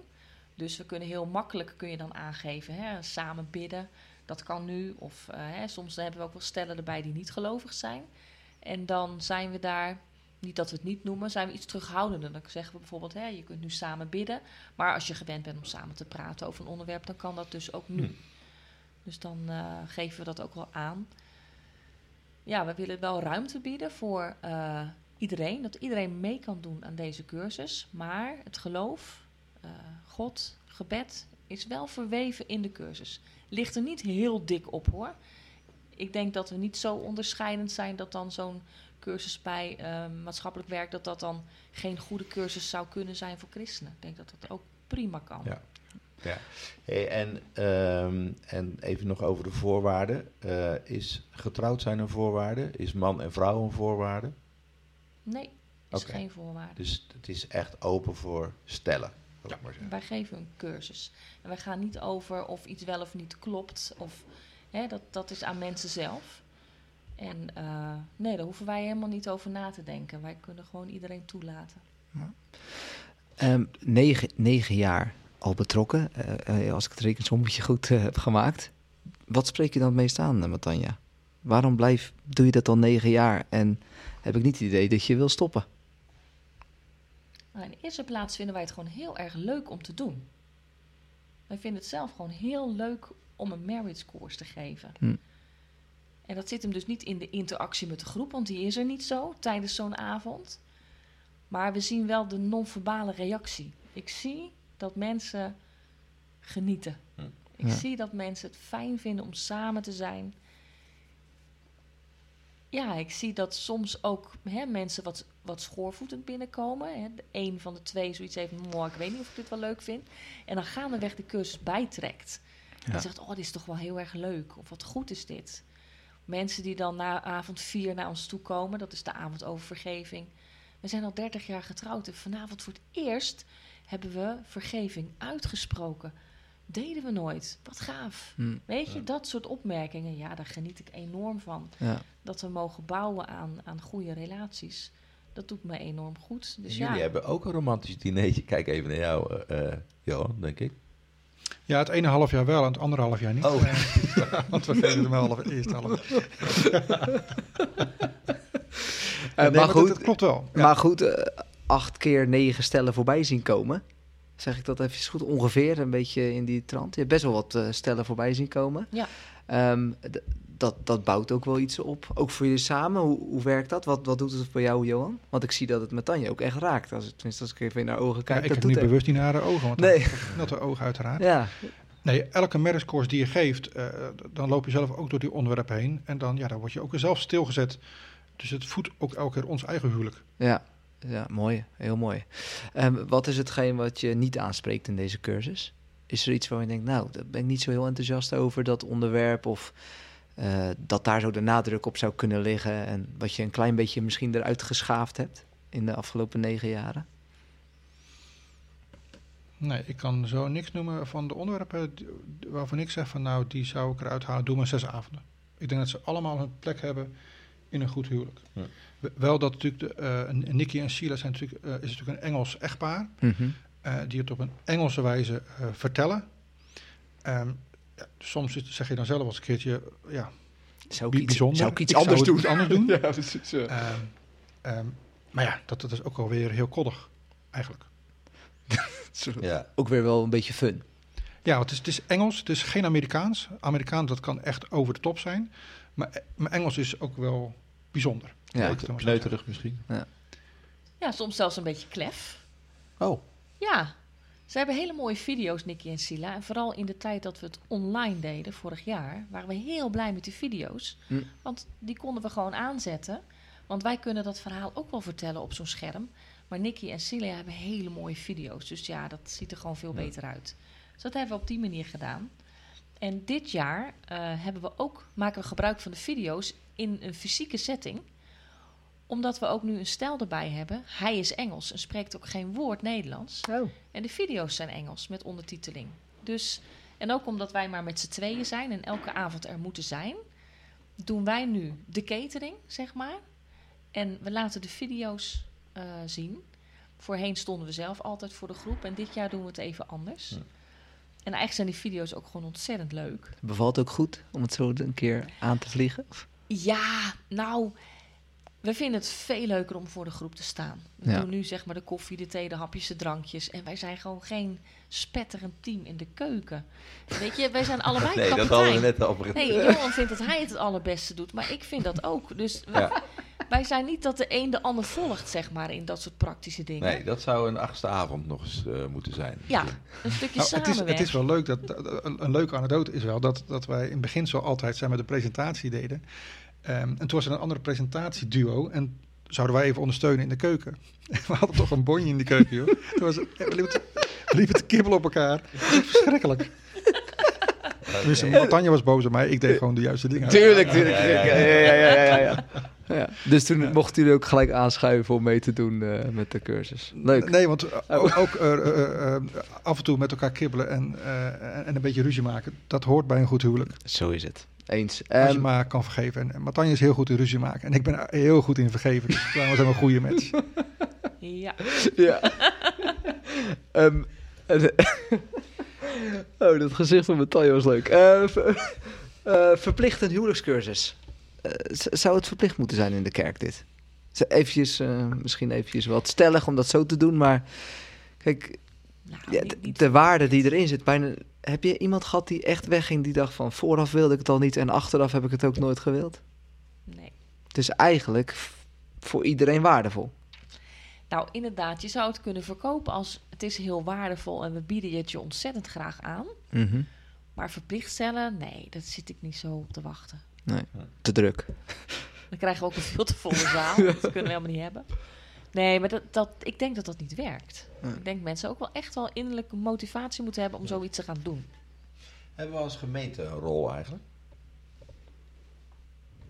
Dus we kunnen heel makkelijk kun je dan aangeven, hè, samen bidden. Dat kan nu. Of eh, hè, soms hebben we ook wel stellen erbij die niet gelovig zijn. En dan zijn we daar, niet dat we het niet noemen, zijn we iets terughoudender. Dan zeggen we bijvoorbeeld, hè, je kunt nu samen bidden. Maar als je gewend bent om samen te praten over een onderwerp, dan kan dat dus ook nu. Hm. Dus dan eh, geven we dat ook wel aan. Ja, we willen wel ruimte bieden voor eh, iedereen. Dat iedereen mee kan doen aan deze cursus. Maar het geloof, eh, God, gebed is wel verweven in de cursus. Ligt er niet heel dik op hoor. Ik denk dat we niet zo onderscheidend zijn dat dan zo'n cursus bij eh, maatschappelijk werk, dat dat dan geen goede cursus zou kunnen zijn voor christenen. Ik denk dat dat ook prima kan. Ja. Hey, en, ehm, en even nog over de voorwaarden. Eh, is getrouwd zijn een voorwaarde? Is man en vrouw een voorwaarde? Nee, is geen voorwaarde. Dus het is echt open voor stellen. ik maar zeggen. Wij geven een cursus. En wij gaan niet over of iets wel of niet klopt. Of, hè, dat, dat is aan mensen zelf. En eh, nee, daar hoeven wij helemaal niet over na te denken. Wij kunnen gewoon iedereen toelaten. Ehm, negen, negen jaar al betrokken, eh, eh, als ik het rekensommetje goed eh, heb gemaakt. Wat spreek je dan het meest aan, Matanja? Waarom blijf, doe je dat al negen jaar en heb ik niet het idee dat je wil stoppen? Nou, in de eerste plaats vinden wij het gewoon heel erg leuk om te doen. Wij vinden het zelf gewoon heel leuk om een marriage course te geven. Hm. En dat zit hem dus niet in de interactie met de groep, want die is er niet zo tijdens zo'n avond. Maar we zien wel de non-verbale reactie. Ik zie dat mensen genieten. Hm. Ik Ja. zie dat mensen het fijn vinden om samen te zijn. Ja, ik zie dat soms ook hè, mensen wat, wat schoorvoetend binnenkomen. Hè. De een van de twee zoiets heeft, "Mwah, ik weet niet of ik dit wel leuk vind. En dan gaandeweg de cursus bijtrekt. Ja. En zegt, oh, dit is toch wel heel erg leuk. Of wat goed is dit. Mensen die dan na avond vier naar ons toe komen. Dat is de avond over vergeving. We zijn al 30 jaar getrouwd. En vanavond voor het eerst hebben we vergeving uitgesproken. Deden we nooit. Wat gaaf. Hm, Weet je, dat soort opmerkingen. Ja, daar geniet ik enorm van. ja. Dat we mogen bouwen aan, aan goede relaties. Dat doet me enorm goed. Dus Jullie ja, hebben ook een romantisch dinertje. Kijk even naar jou, eh, eh, Johan, denk ik. Ja, het ene half jaar wel en het andere half jaar niet. Oh. Eh, (laughs) want we geven hem wel half, eerst half. (laughs) Eh, nee, maar dat- goed, dat klopt wel. Ja. maar goed eh, acht keer negen stellen voorbij zien komen. Zeg ik dat even goed? Ongeveer een beetje in die trant. Je hebt best wel wat eh, stellen voorbij zien komen. Ja. Ehm, dat, dat bouwt ook wel iets op. Ook voor jullie samen. Hoe, hoe werkt dat? Wat, wat doet het voor jou, Johan? Want ik zie dat het met Tanja ook echt raakt. Als, ik- tenminste, als ik even in haar ogen Ja, kijk. ik dat heb doet niet het. bewust niet naar de ogen, want Nee. (laughs) dat de ogen uiteraard. Ja, Nee, elke marriage die je geeft, eh, dan loop je zelf ook door die onderwerpen heen. En dan, ja, dan word je ook weer zelf stilgezet. Dus het voedt ook elke keer ons eigen huwelijk. ja, ja, mooi. Heel mooi. Ehm, wat is hetgeen wat je niet aanspreekt in deze cursus? Is er iets waar je denkt, nou, daar ben ik niet zo heel enthousiast over, dat onderwerp? Of eh, dat daar zo de nadruk op zou kunnen liggen? En wat je een klein beetje misschien eruit geschaafd hebt in de afgelopen negen jaren? Nee, ik kan zo niks noemen van de onderwerpen waarvan ik zeg van nou, die zou ik eruit halen. Doe maar zes avonden. Ik denk dat ze allemaal een plek hebben in een goed huwelijk. Ja. Wel dat natuurlijk de, eh, Nicky en Sheila zijn natuurlijk, eh, is natuurlijk een Engels echtpaar. Mhm. eh, die het op een Engelse wijze eh, vertellen. Ehm, ja, soms is- zeg je dan zelf als een keertje, ja, Zou ik iets, bijzonder. zou ik iets Ik anders doen? anders (laughs) doen. ja, precies. ja. Ehm, ehm, maar ja, dat, dat is ook alweer heel koddig, eigenlijk. (laughs) Zo- Ja. Ook weer wel een beetje fun. Ja, want het is, het is Engels, het is geen Amerikaans. Amerikaans, dat kan echt over de top zijn. Maar, maar Engels is ook wel bijzonder. Ja. Kneuterig misschien. Ja, soms zelfs een beetje klef. Oh, Ja, ze hebben hele mooie video's, Nicky en Sila. En vooral in de tijd dat we het online deden, vorig jaar, waren we heel blij met die video's. Hm. Want die konden we gewoon aanzetten. Want wij kunnen dat verhaal ook wel vertellen op zo'n scherm. Maar Nicky en Sila hebben hele mooie video's. Dus ja, dat ziet er gewoon veel Ja. beter uit. Dus dat hebben we op die manier gedaan. En dit jaar eh, hebben we ook, maken we gebruik van de video's in een fysieke setting omdat we ook nu een stijl erbij hebben. Hij is Engels en spreekt ook geen woord Nederlands. Oh. En de video's zijn Engels met ondertiteling. Dus, en ook omdat wij maar met z'n tweeën zijn en elke avond er moeten zijn, doen wij nu de catering, zeg maar. En we laten de video's eh, zien. Voorheen stonden we zelf altijd voor de groep en dit jaar doen we het even anders. Ja. En eigenlijk zijn die video's ook gewoon ontzettend leuk. Bevalt ook goed om het zo een keer aan te vliegen? Ja, nou, we vinden het veel leuker om voor de groep te staan. We Ja. doen nu zeg maar de koffie, de thee, de hapjes, de drankjes. En wij zijn gewoon geen spetterend team in de keuken. Weet je, wij zijn (laughs) allebei nee, dat kapitein. hadden we net al begrepen. Nee, Johan vindt dat hij het het allerbeste doet, maar ik vind dat ook. Dus Ja. wij zijn niet dat de een de ander volgt, zeg maar, in dat soort praktische dingen. Nee, dat zou een achtste avond nog eens eh, moeten zijn. Ja, een stukje Nou, het, is, samenwerken. het is wel leuk, dat, dat- een, een leuke anekdote is wel dat, dat wij in het begin zo altijd zijn met de presentatie deden. Ehm, en toen was er een andere presentatieduo en zouden wij even ondersteunen in de keuken. (laughs) We hadden toch een bonje in die keuken, joh. (laughs) Toen was, het- we, liepen te, liepen te kibbelen op elkaar. Verschrikkelijk. Tenminste, Tanja was boos op mij. Ik deed gewoon de juiste dingen. Tuurlijk, tuurlijk. Ja, ja, tuurlijk. ja. Ja, ja, ja, ja, ja, ja. Ja. Dus toen mochten jullie ook gelijk aanschuiven om mee te doen eh, met de cursus. Leuk. Nee, want uh, ook, ook uh, uh, uh, af en toe met elkaar kibbelen en, uh, en een beetje ruzie maken, dat hoort bij een goed huwelijk. Zo is het. Eens. Als je Um, maar kan vergeven. En, Matanje is heel goed in ruzie maken. En ik ben heel goed in vergeven. Dus daarom zijn we een goede match. (laughs) Ja. ja. (laughs) um, (laughs) oh, dat gezicht van Matanje was leuk. Uh, ver, verplicht een huwelijkscursus. Uh, zou het verplicht moeten zijn in de kerk dit? Eventjes, uh, misschien eventjes wat stellig om dat zo te doen, maar kijk, Nou, ja, niet- niet- de waarde die erin zit. Bijna, heb je iemand gehad die echt wegging die dacht van vooraf wilde ik het al niet en achteraf heb ik het ook nooit gewild? Nee. Het is eigenlijk f- voor iedereen waardevol. Nou, inderdaad, je zou het kunnen verkopen als het is heel waardevol en we bieden het je ontzettend graag aan. Maar verplicht stellen, nee, dat zit ik niet zo op te wachten. Te druk. Dan krijgen we ook een veel te volle zaal. (laughs) Dat kunnen we helemaal niet hebben. Nee, maar dat, dat, ik denk dat dat niet werkt. Ja. Ik denk mensen ook wel echt wel innerlijke motivatie moeten hebben om zoiets te gaan doen. Hebben we als gemeente een rol eigenlijk?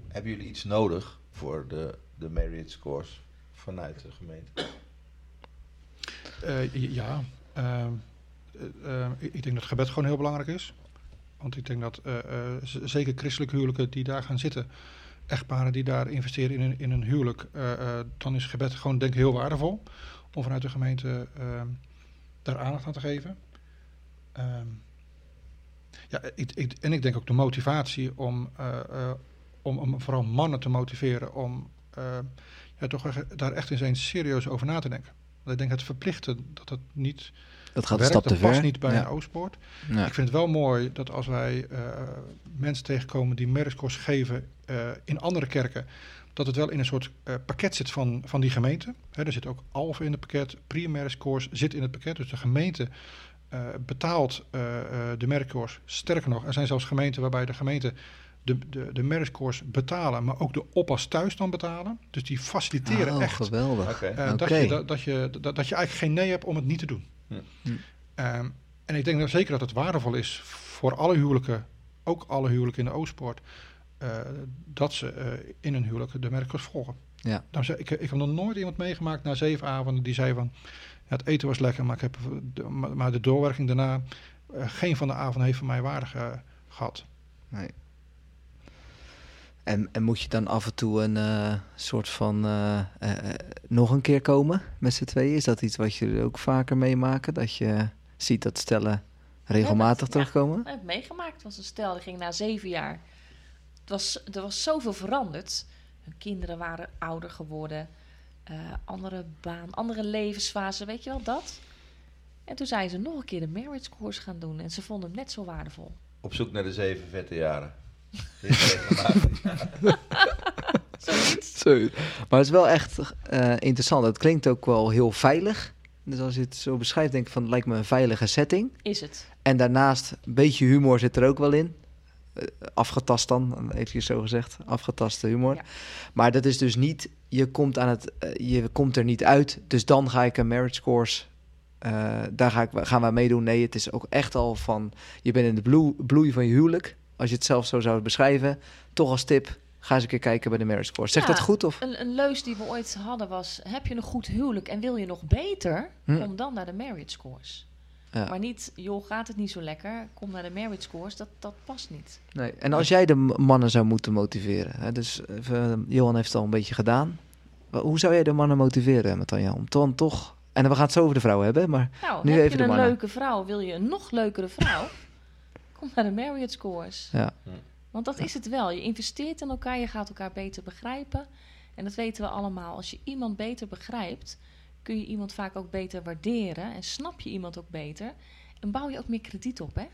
Hebben jullie iets nodig voor de, de merit scores vanuit de gemeente? Uh, ja, uh, uh, ik denk dat gebed gewoon heel belangrijk is. Want ik denk dat uh, zeker christelijke huwelijken die daar gaan zitten, echtparen die daar investeren in een, in een huwelijk, uh, dan is gebed gewoon denk ik heel waardevol om vanuit de gemeente ehm, daar aandacht aan te geven. Um, ja, ik, ik, en ik denk ook de motivatie om, om, om vooral mannen te motiveren om ja, toch daar echt eens eens serieus over na te denken. Want ik denk het verplichten dat het niet dat gaat werkt, een stap dat te past ver. niet bij ja. een Oostpoort. Ja. Ik vind het wel mooi dat als wij uh, mensen tegenkomen die meritcourse geven uh, in andere kerken, dat het wel in een soort uh, pakket zit van, van die gemeente. He, er zit ook Alphen in het pakket, pre-merit course zit in het pakket. Dus de gemeente uh, betaalt de meritcourse. Sterker nog, er zijn zelfs gemeenten waarbij de gemeente de, de, de betalen, maar ook de oppas thuis dan betalen. Dus die faciliteren oh, echt. geweldig. Okay. Uh, dat, je, dat, dat, je, dat, dat je eigenlijk geen nee hebt om het niet te doen. Hm. Hm. Um, en ik denk zeker dat het waardevol is voor alle huwelijken, ook alle huwelijken in de Oostpoort, uh, dat ze uh, in een huwelijk de merkers volgen. Ja. Dan zei, ik, ik heb nog nooit iemand meegemaakt na zeven avonden die zei van, ja, het eten was lekker, maar, ik heb, de, maar de doorwerking daarna, uh, geen van de avonden heeft voor mij waarde gehad. Nee. En, en moet je dan af en toe een eh, soort van eh, eh, nog een keer komen met z'n tweeën? Is dat iets wat jullie ook vaker meemaken? Dat je ziet dat stellen regelmatig ja. terugkomen? Ik heb het meegemaakt. Het was een stel, die ging na zeven jaar. Het was, er was zoveel veranderd. Hun kinderen waren ouder geworden. eh, andere baan, andere levensfase, weet je wel, dat. En toen zijn ze nog een keer de marriage course gaan doen. En ze vonden hem net zo waardevol. Op zoek naar de zeven vette jaren. Zoiets. Maar het is wel echt eh, interessant. Het klinkt ook wel heel veilig. Dus als je het zo beschrijft, denk ik van het lijkt me een veilige setting. Is het. En daarnaast, een beetje humor zit er ook wel in. Eh, afgetast dan, even zo gezegd. Afgetaste humor. Ja. Maar dat is dus niet, je komt, aan het, eh, je komt er niet uit. Dus dan ga ik een marriage course, daar ga ik, gaan we aan meedoen. Nee, het is ook echt al van, je bent in de bloe- bloei van je huwelijk. Als je het zelf zo zou beschrijven. Toch als tip, ga eens een keer kijken bij de marriage course. Zegt Ja, dat goed? Of? Een, een leus die we ooit hadden was... heb je een goed huwelijk en wil je nog beter... Hm. kom dan naar de marriage course. Ja. Maar niet, joh, gaat het niet zo lekker... kom naar de marriage course, dat, dat past niet. Nee. En als jij de mannen zou moeten motiveren, hè, dus even, Johan heeft het al een beetje gedaan. Hoe zou jij de mannen motiveren, Matanja? Om dan toch. En we gaan het zo over de vrouwen hebben, maar Nou, Nu heb even je een leuke vrouw, wil je een nog leukere vrouw? Kom naar de marriage course. ja. Want dat is het wel. Je investeert in elkaar, je gaat elkaar beter begrijpen. En dat weten we allemaal. Als je iemand beter begrijpt, kun je iemand vaak ook beter waarderen. En snap je iemand ook beter. En bouw je ook meer krediet op, hè?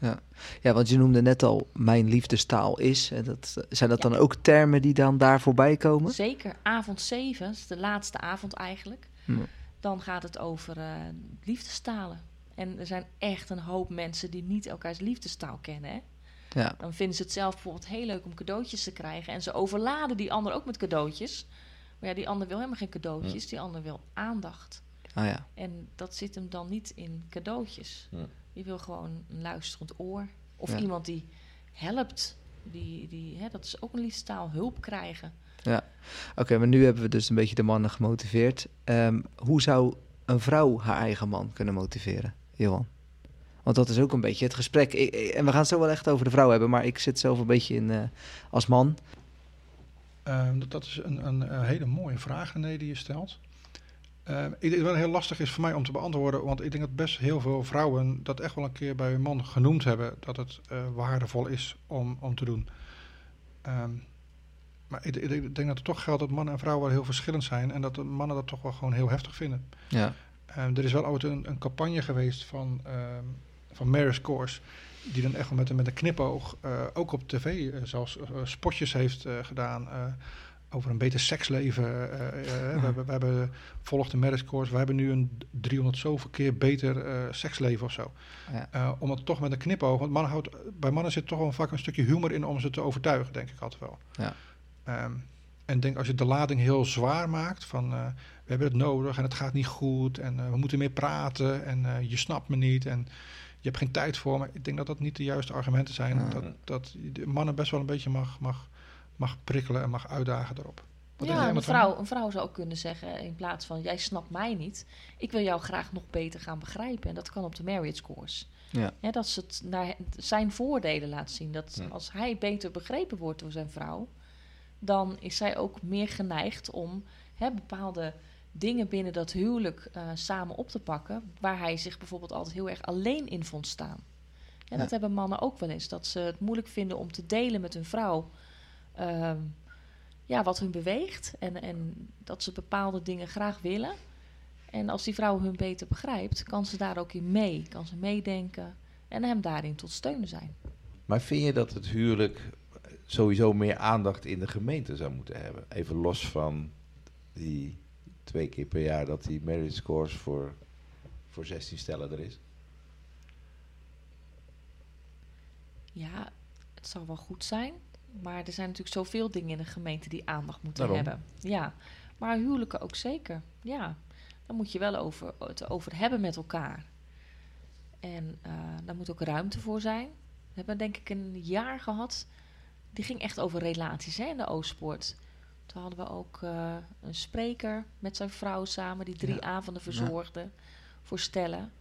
ja, want je noemde net al, mijn liefdestaal is. En dat, zijn dat dan ook termen die dan daar voorbij komen? Zeker avond 7, dat is de laatste avond eigenlijk. Ja. Dan gaat het over eh liefdestalen. En er zijn echt een hoop mensen die niet elkaars liefdestaal kennen. Hè? Ja, Dan vinden ze het zelf bijvoorbeeld heel leuk om cadeautjes te krijgen. En ze overladen die ander ook met cadeautjes. Maar ja, die ander wil helemaal geen cadeautjes. Die ander wil aandacht. ah ja. En dat zit hem dan niet in cadeautjes. Ja. Je wil gewoon een luisterend oor. Of Ja. iemand die helpt. Die, die, hè, dat is ook een liefdestaal. Hulp krijgen. Oké, maar nu hebben we dus een beetje de mannen gemotiveerd. Ehm, hoe zou een vrouw haar eigen man kunnen motiveren, Johan? Want dat is ook een beetje het gesprek. Ik- ik- en we gaan het zo wel echt over de vrouw hebben, maar ik zit zelf een beetje in eh, als man. Ehm, dat, dat is een, een, een hele mooie vraag, René, die je stelt. Ehm, ik denk dat het wel heel lastig is voor mij om te beantwoorden, want ik denk dat best heel veel vrouwen dat echt wel een keer bij hun man genoemd hebben, dat het eh, waardevol is om, om te doen. Ehm, maar ik, ik- ik denk dat het toch geldt dat mannen en vrouwen wel heel verschillend zijn en dat de mannen dat toch wel gewoon heel heftig vinden. Ja. Ehm, er is wel ooit een, een campagne geweest van, ehm van Mary's Course, die dan echt wel met, een- met een knipoog eh, ook op tv eh, zelfs eh, spotjes heeft gedaan over een beter seksleven. we, hebben, we hebben volgt de Mary's Course, we hebben nu een 300 zoveel keer beter seksleven of zo. Ja. Om het toch met een knipoog, want mannen houdt, bij mannen zit toch wel vaak een stukje humor in om ze te overtuigen, denk ik altijd wel. Ja. Ehm, en denk als je de lading heel zwaar maakt van we hebben het nodig en het gaat niet goed en eh, we moeten meer praten en eh, je snapt me niet en je hebt geen tijd voor me. Ik denk dat dat niet de juiste argumenten zijn. Ja. Dat, dat je de mannen best wel een beetje mag, mag, mag prikkelen en mag uitdagen erop. Wat ja, een vrouw, een vrouw zou ook kunnen zeggen, in plaats van jij snapt mij niet, ik wil jou graag nog beter gaan begrijpen. En dat kan op de marriage course. Ja. Hè, dat ze het naar zijn voordelen laat zien. Dat als hij beter begrepen wordt door zijn vrouw, dan is zij ook meer geneigd om hè, bepaalde dingen binnen dat huwelijk eh, samen op te pakken, waar hij zich bijvoorbeeld altijd heel erg alleen in vond staan. En Ja. dat hebben mannen ook wel eens, dat ze het moeilijk vinden om te delen met hun vrouw. ehm, ja, wat hun beweegt en, en dat ze bepaalde dingen graag willen. En als die vrouw hun beter begrijpt, kan ze daar ook in mee, kan ze meedenken en hem daarin tot steun zijn. Maar vind je dat het huwelijk sowieso meer aandacht in de gemeente zou moeten hebben? Even los van die twee keer per jaar dat die marriage course voor, voor 16 stellen er is. Ja, het zou wel goed zijn, maar er zijn natuurlijk zoveel dingen in de gemeente die aandacht moeten Daarom. hebben. Ja, maar huwelijken ook zeker. Ja, daar moet je wel over, het over hebben met elkaar. En eh, daar moet ook ruimte voor zijn. We hebben denk ik een jaar gehad, die ging echt over relaties hè, in de Oostpoort. Toen hadden we ook eh, een spreker met zijn vrouw samen, die drie Ja. avonden verzorgde voor stellen.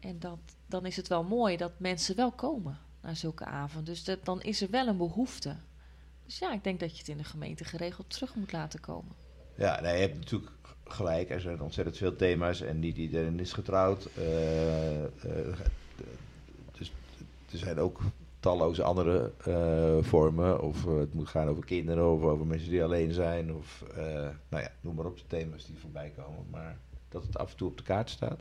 En dat, dan is het wel mooi dat mensen wel komen naar zulke avonden. Dus dat, dan is er wel een behoefte Dus ja, ik denk dat je het in de gemeente geregeld terug moet laten komen. Ja, nee, je hebt natuurlijk gelijk. Er zijn ontzettend veel thema's en niet iedereen is getrouwd. Eh, eh, dus er zijn ook talloze andere eh, vormen. Of eh, het moet gaan over kinderen of over mensen die alleen zijn. Of eh, nou ja, noem maar op de thema's die voorbij komen. Maar dat het af en toe op de kaart staat.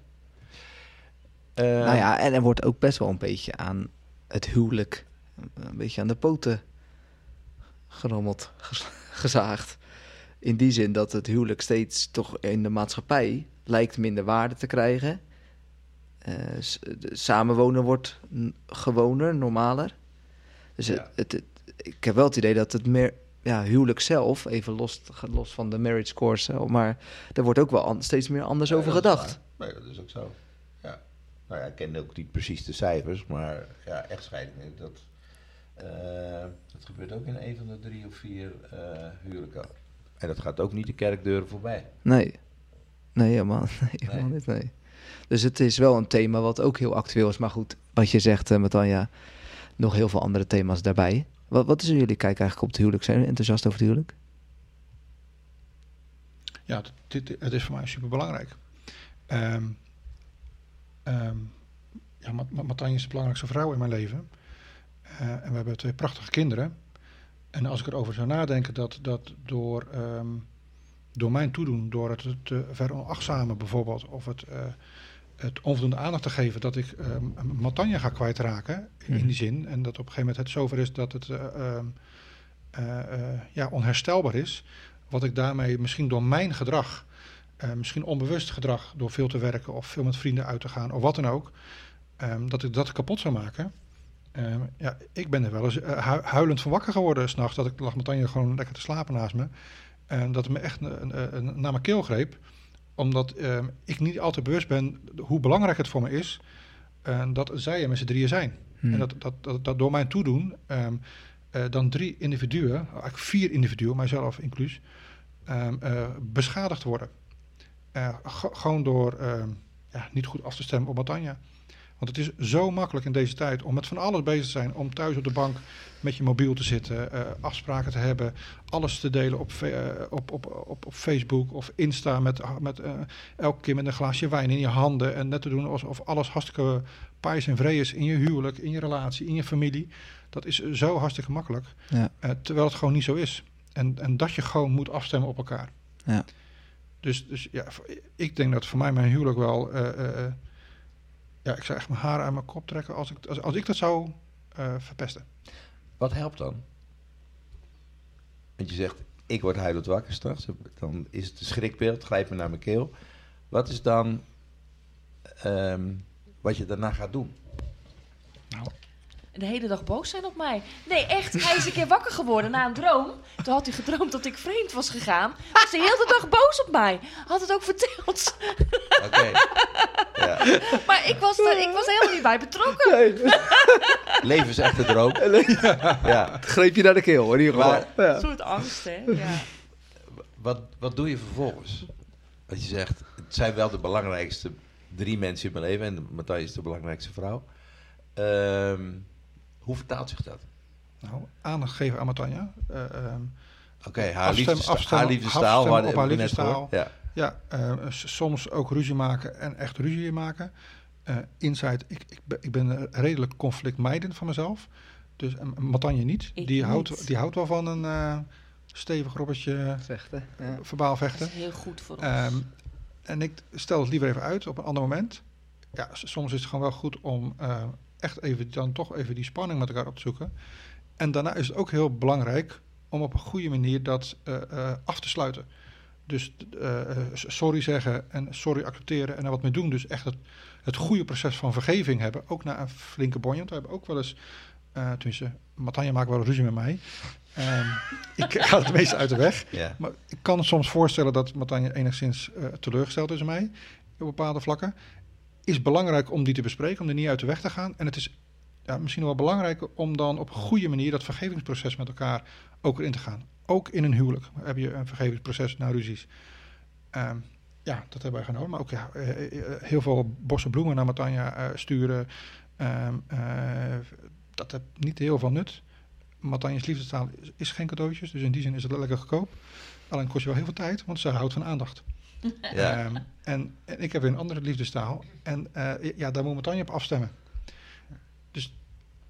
Nou ja, en er wordt ook best wel een beetje aan het huwelijk, een beetje aan de poten gerommeld, (laughs) gezaagd. In die zin dat het huwelijk steeds toch in de maatschappij lijkt minder waarde te krijgen. Eh, samenwonen wordt gewoner, normaler. Dus het, Ja. het, het- ik heb wel het idee dat het meer ja, huwelijk zelf, even los, los van de marriage course, eh, maar er wordt ook wel an- steeds meer anders Ja, over gedacht. Nee, dat is ook zo. Ja. Nou ja, ik ken ook niet precies de cijfers, maar ja, echtscheidingen, dat, eh, dat gebeurt ook in een van de drie of vier huwelijken. En dat gaat ook niet de kerkdeuren voorbij. Nee. Nee, helemaal, (laughs) nee, helemaal niet. Nee. Dus het is wel een thema wat ook heel actueel is. Maar goed, wat je zegt, uh, Matanja, nog heel veel andere thema's daarbij. Wat, wat is jullie kijk eigenlijk op het huwelijk? Zijn jullie enthousiast over het huwelijk? Ja, dit, het is voor mij super belangrijk. Ehm ehm, ja, is de belangrijkste vrouw in mijn leven. Eh, en we hebben twee prachtige kinderen. En als ik erover zou nadenken dat, dat door, ehm, door mijn toedoen, door het te veronachtzamen bijvoorbeeld, of het, eh, het onvoldoende aandacht te geven, dat ik ehm Matanje ga kwijtraken, in Mhm. die zin. En dat op een gegeven moment het zover is dat het eh, ehm, eh, eh, ja, onherstelbaar is wat ik daarmee misschien door mijn gedrag, eh, misschien onbewust gedrag, door veel te werken of veel met vrienden uit te gaan of wat dan ook, ehm, dat ik dat kapot zou maken. Ja, ik ben er wel eens eh, hu- huilend van wakker geworden s'nachts, dat ik lag met Tanja gewoon lekker te slapen naast me. En dat het me echt een- een- een- naar mijn keel greep, omdat ehm, ik niet altijd bewust ben hoe belangrijk het voor me is eh, dat zij er met z'n drieën zijn. Hm. En dat, dat, dat, dat door mijn toedoen ehm, eh, dan drie individuen, eigenlijk vier individuen, mijzelf inclus, ehm, eh, beschadigd worden. Eh, gewoon door ehm, ja, niet goed af te stemmen op Matanja. Want het is zo makkelijk in deze tijd om met van alles bezig te zijn. Om thuis op de bank met je mobiel te zitten, eh, afspraken te hebben, alles te delen op, eh, op, op, op, op Facebook of Insta. Met, met eh, elke keer met een glaasje wijn in je handen. En net te doen alsof alles hartstikke paais en vree is in je huwelijk, in je relatie, in je familie. Dat is zo hartstikke makkelijk. Ja. Terwijl het gewoon niet zo is. En, en dat je gewoon moet afstemmen op elkaar. Ja. Dus, dus ja, ik denk dat voor mij mijn huwelijk wel. Ja, ik zou echt mijn haren aan mijn kop trekken als ik, als, als ik dat zou eh, verpesten. Wat helpt dan? Want je zegt, ik word huilend wakker straks. Dan is het een schrikbeeld, grijpt me naar mijn keel. Wat is dan ehm, wat je daarna gaat doen? de hele dag boos zijn op mij. Nee, echt. Hij is een keer wakker geworden na een droom. Toen had hij gedroomd dat ik vreemd was gegaan. Was de hele dag boos op mij. Had het ook verteld. Oké. (laughs) Maar ik was, er, ik was er helemaal niet bij betrokken. (laughs) Leven is echt een droom. (laughs) Ja. Greep je naar de keel, in ieder geval. Maar- Een soort angst, hè? Ja. Wat, wat doe je vervolgens? Want je zegt, het zijn wel de belangrijkste drie mensen in mijn leven. En Matthijs is de belangrijkste vrouw. Ehm, hoe vertaalt zich dat? Nou, aandacht geven aan Matanja. Eh, ehm, Oké, haar, Afstem- liefdesta- afstemmen- haar liefdestaal. hadden op haar we net liefdestaal. gehoord. Ja. Ja, eh, soms ook ruzie maken en echt ruzie maken. Eh inside, ik, ik, ben, ik ben redelijk conflictmijdend van mezelf. Dus en Matanje niet. Ik die, niet. Houdt, die houdt wel van een eh, stevig robbertje Vechten. Ja. verbaal Dat vechten. is heel goed voor ons. Ehm, en ik stel het liever even uit op een ander moment. Ja, soms is het gewoon wel goed om eh, echt even dan toch even die spanning met elkaar op te zoeken. En daarna is het ook heel belangrijk om op een goede manier dat eh, eh, af te sluiten. Dus eh, eh, sorry zeggen en sorry accepteren en er wat mee doen. Dus echt het, het goede proces van vergeving hebben. Ook na een flinke bonje. Want we hebben ook wel eens, eh tenminste, Matanja maakt wel ruzie met mij. Ehm, (laughs) ik ga het meeste uit de weg. Maar ik kan soms voorstellen dat Matanja enigszins teleurgesteld is in mij op bepaalde vlakken. Is belangrijk om die te bespreken, om er niet uit de weg te gaan. En het is ja, misschien wel belangrijker om dan op een goede manier dat vergevingsproces met elkaar ook erin te gaan. Ook in een huwelijk heb je een vergevingsproces na ruzies. Ehm, ja, dat hebben wij genomen. Maar ook ja, eh, eh, heel veel bossen bloemen naar Matanja eh, sturen. Ehm, eh, dat heeft niet heel veel nut. Matanjes liefdestaal is, geen cadeautjes, dus in die zin is het lekker goedkoop. Alleen kost je wel heel veel tijd, want ze houdt van aandacht. (laughs) Ja. Ehm, en, en ik heb weer een andere liefdestaal. En eh, ja, daar moet Matanje op afstemmen. Dus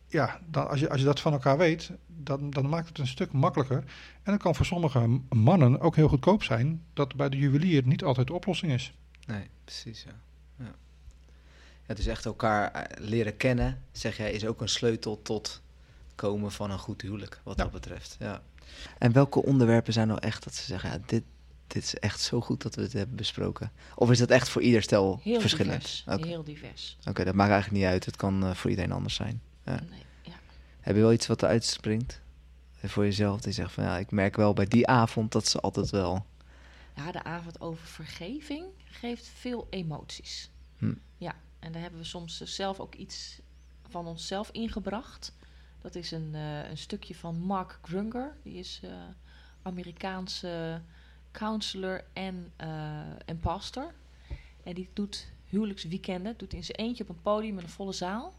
ja, dan, als, je, als je dat van elkaar weet, dan, dan maakt het een stuk makkelijker. En dat kan voor sommige mannen ook heel goedkoop zijn, dat bij de juwelier niet altijd de oplossing is. Nee, precies, ja. ja. Ja, dus echt elkaar eh, leren kennen, zeg jij, is ook een sleutel tot komen van een goed huwelijk, wat Ja. dat betreft. Ja. En welke onderwerpen zijn nou echt dat ze zeggen, ja, dit, dit is echt zo goed dat we het hebben besproken? Of is dat echt voor ieder stel Heel verschillend? divers. Heel divers. Oké, dat maakt eigenlijk niet uit. Het kan eh, voor iedereen anders zijn. Ja. Nee, ja. Heb je wel iets wat eruit springt? Eh, Voor jezelf, die zegt van ja, ik merk wel bij die avond dat ze altijd wel. ja, de avond over vergeving geeft veel emoties. Hm. Ja, en daar hebben we soms zelf ook iets van onszelf ingebracht. Dat is een, eh, een stukje van Mark Grunger. Die is eh, Amerikaanse counselor en, eh, en pastor. En die doet huwelijksweekenden. Doet in zijn eentje op een podium met een volle zaal.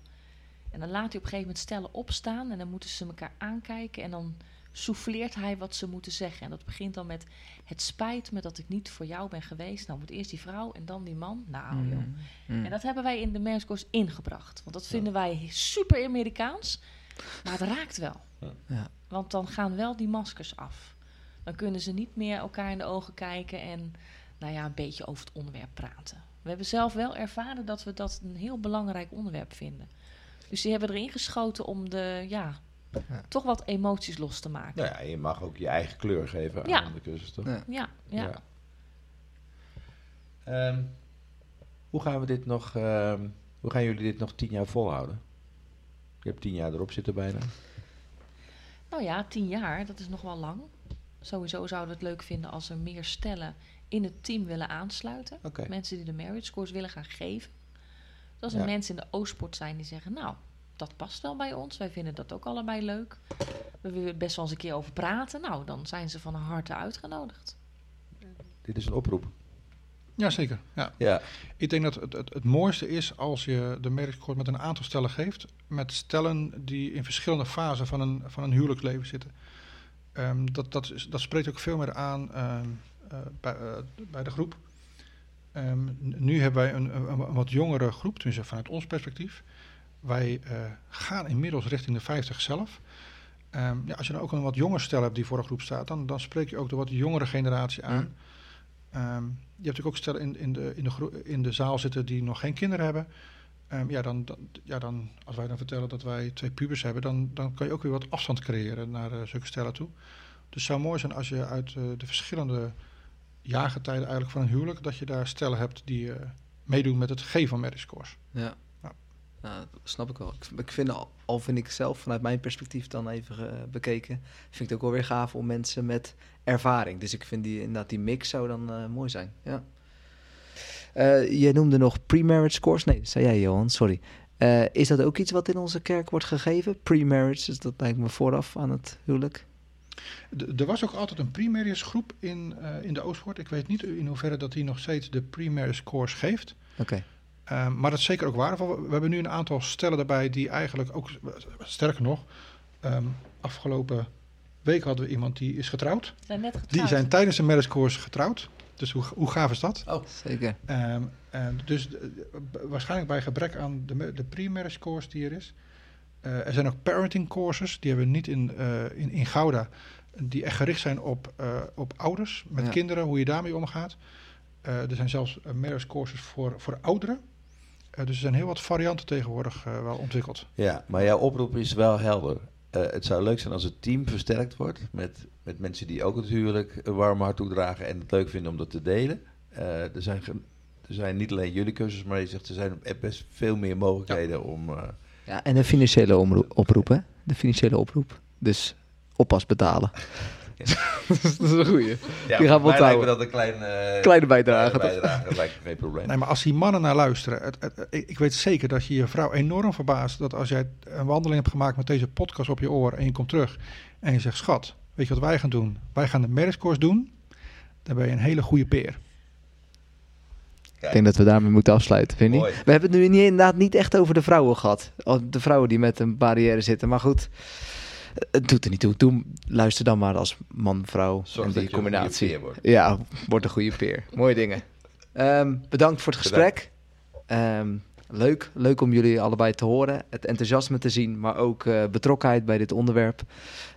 En dan laat hij op een gegeven moment stellen opstaan. En dan moeten ze elkaar aankijken. En dan souffleert hij wat ze moeten zeggen. En dat begint dan met... Het spijt me dat ik niet voor jou ben geweest. Nou moet eerst die vrouw en dan die man. Nou joh. Mm. En dat hebben wij in de Marriage ingebracht. Want dat vinden wij super Amerikaans. Maar het raakt wel. Ja. Want dan gaan wel die maskers af. Dan kunnen ze niet meer elkaar in de ogen kijken en nou ja, een beetje over het onderwerp praten. We hebben zelf wel ervaren dat we dat een heel belangrijk onderwerp vinden. Dus die hebben erin geschoten om de, ja, Ja. toch wat emoties los te maken. Nou ja, je mag ook je eigen kleur geven Ja. aan de cursus, toch? Ja. Ja, ja. Ehm, hoe gaan we dit nog, ehm, hoe gaan jullie dit nog tien jaar volhouden? Je hebt tien jaar erop zitten bijna. Nou ja, tien jaar, dat is nog wel lang. Sowieso zouden we het leuk vinden als er meer stellen in het team willen aansluiten. Mensen die de marriage course willen gaan geven. Dus als er Ja. mensen in de Oostport zijn die zeggen, nou, dat past wel bij ons. Wij vinden dat ook allebei leuk. We willen best wel eens een keer over praten. Nou, dan zijn ze van harte uitgenodigd. Dit is een oproep. Jazeker, ja. Ja, Ik denk dat het, het, het mooiste is als je de marriage course met een aantal stellen geeft. Met stellen die in verschillende fasen van een, van een huwelijksleven zitten. Ehm, dat, dat, is, dat spreekt ook veel meer aan ehm, eh, bij, eh, bij de groep. Ehm, nu hebben wij een, een, een wat jongere groep, tenminste vanuit ons perspectief. Wij eh, gaan inmiddels richting de 50 zelf. Ja, als je dan ook een wat jonger stel hebt die voor een groep staat, dan, dan spreek je ook de wat jongere generatie aan. Ehm, je hebt natuurlijk ook stellen in, in, de, in, de in de zaal zitten die nog geen kinderen hebben. Ehm, ja, dan, dan, ja, dan, als wij dan vertellen dat wij twee pubers hebben, dan, dan kan je ook weer wat afstand creëren naar eh, zulke stellen toe. Dus het zou mooi zijn als je uit eh, de verschillende jaargetijden eigenlijk van een huwelijk, dat je daar stellen hebt die eh, meedoen met het geven van marriage. Ja. Ja. Nou, dat snap ik wel. Ik, ik vind al, al vind ik zelf vanuit mijn perspectief dan even bekeken, vind ik het ook wel weer gaaf om mensen met ervaring. Dus ik vind die inderdaad die mix zou dan mooi zijn. Ja. Eh, je noemde nog pre-marriage course. Nee, dat zei jij Johan, sorry. Eh, is dat ook iets wat in onze kerk wordt gegeven? Pre-marriage, dus dat lijkt me vooraf aan het huwelijk. D- er was ook altijd een pre-marriage groep in, eh, in de Oostpoort. Ik weet niet in hoeverre dat die nog steeds de pre-marriage course geeft. Oké. Ehm, maar dat is zeker ook waardevol. We hebben nu een aantal stellen daarbij die eigenlijk ook, sterker nog, ehm, afgelopen week hadden we iemand die is getrouwd. Ze zijn net getrouwd. Die zijn tijdens de marriage course getrouwd. Dus hoe, hoe gaaf is dat? Zeker. Ehm, en dus waarschijnlijk bij gebrek aan de, de pre-marriage course die er is. Eh, er zijn ook parenting courses, die hebben we niet in, eh, in, in Gouda, die echt gericht zijn op, eh, op ouders met Ja. kinderen, hoe je daarmee omgaat. Eh, er zijn zelfs marriage courses voor, voor ouderen. Eh, dus er zijn heel wat varianten tegenwoordig eh, wel ontwikkeld. ja, maar jouw oproep is wel helder. Eh, het zou leuk zijn als het team versterkt wordt met, met mensen die ook het huwelijk een warm hart toedragen en het leuk vinden om dat te delen. Eh, er, zijn er zijn niet alleen jullie cursussen, maar je zegt er zijn best veel meer mogelijkheden om. eh, Ja, en de financiële oproep, hè? De financiële oproep. Dus oppas betalen. (laughs) dat is een goeie. ja, Die gaan we onthouden. dat een klein, eh, Kleine bijdrage, bijdrage, dat lijkt me geen probleem. Nee, maar als die mannen naar luisteren, het, het- ik, ik weet zeker dat je je vrouw enorm verbaast dat als jij een wandeling hebt gemaakt met deze podcast op je oor en je komt terug en je zegt, schat, weet je wat wij gaan doen? Wij gaan de marriage course doen. Dan ben je een hele goede peer. Ik denk dat we daarmee moeten afsluiten, vind je niet? We hebben het nu niet, inderdaad niet echt over de vrouwen gehad. De vrouwen die met een barrière zitten. Maar goed, Het doet er niet toe. Doe, luister dan maar als man, vrouw Zorg en dat die je een goede combinatie. peer wordt. Ja, wordt een goede peer. Mooie dingen. Ehm, bedankt voor het gesprek. Ehm, leuk. leuk om jullie allebei te horen. Het enthousiasme te zien, maar ook eh, betrokkenheid bij dit onderwerp.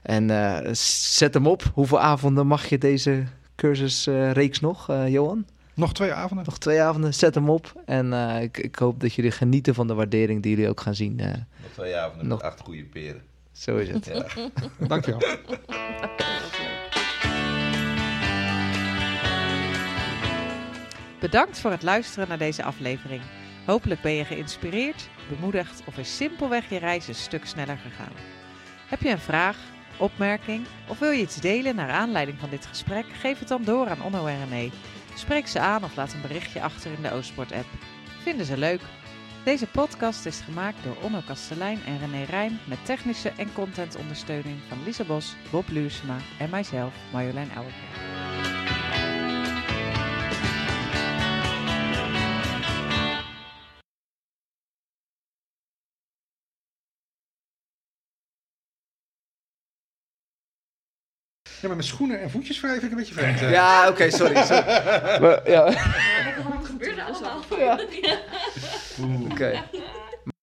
En eh, zet hem op. Hoeveel avonden mag je deze cursusreeks nog, eh, Johan? Nog twee avonden. Nog twee avonden. Zet hem op. En eh, ik, ik hoop dat jullie genieten van de waardering die jullie ook gaan zien. eh, Nog twee avonden Nog- met acht goede peren. Zo is het. Ja. (laughs) Dankjewel. Bedankt voor het luisteren naar deze aflevering. Hopelijk ben je geïnspireerd, bemoedigd of is simpelweg je reis een stuk sneller gegaan. Heb je een vraag, opmerking of wil je iets delen naar aanleiding van dit gesprek? Geef het dan door aan Onno en René. Spreek ze aan of laat een berichtje achter in de Oostport-app. Vinden ze leuk? Deze podcast is gemaakt door Onno Kastelein en René Rijn met technische en contentondersteuning van Lisa Bos, Bob Luursema en mijzelf, Marjolein Ouwerkerk. Ja, maar met schoenen en voetjes vrij vind ik een beetje vreemd. Ja, oké, sorry. sorry. Maar, ja. Wat gebeurt er allemaal? Oké.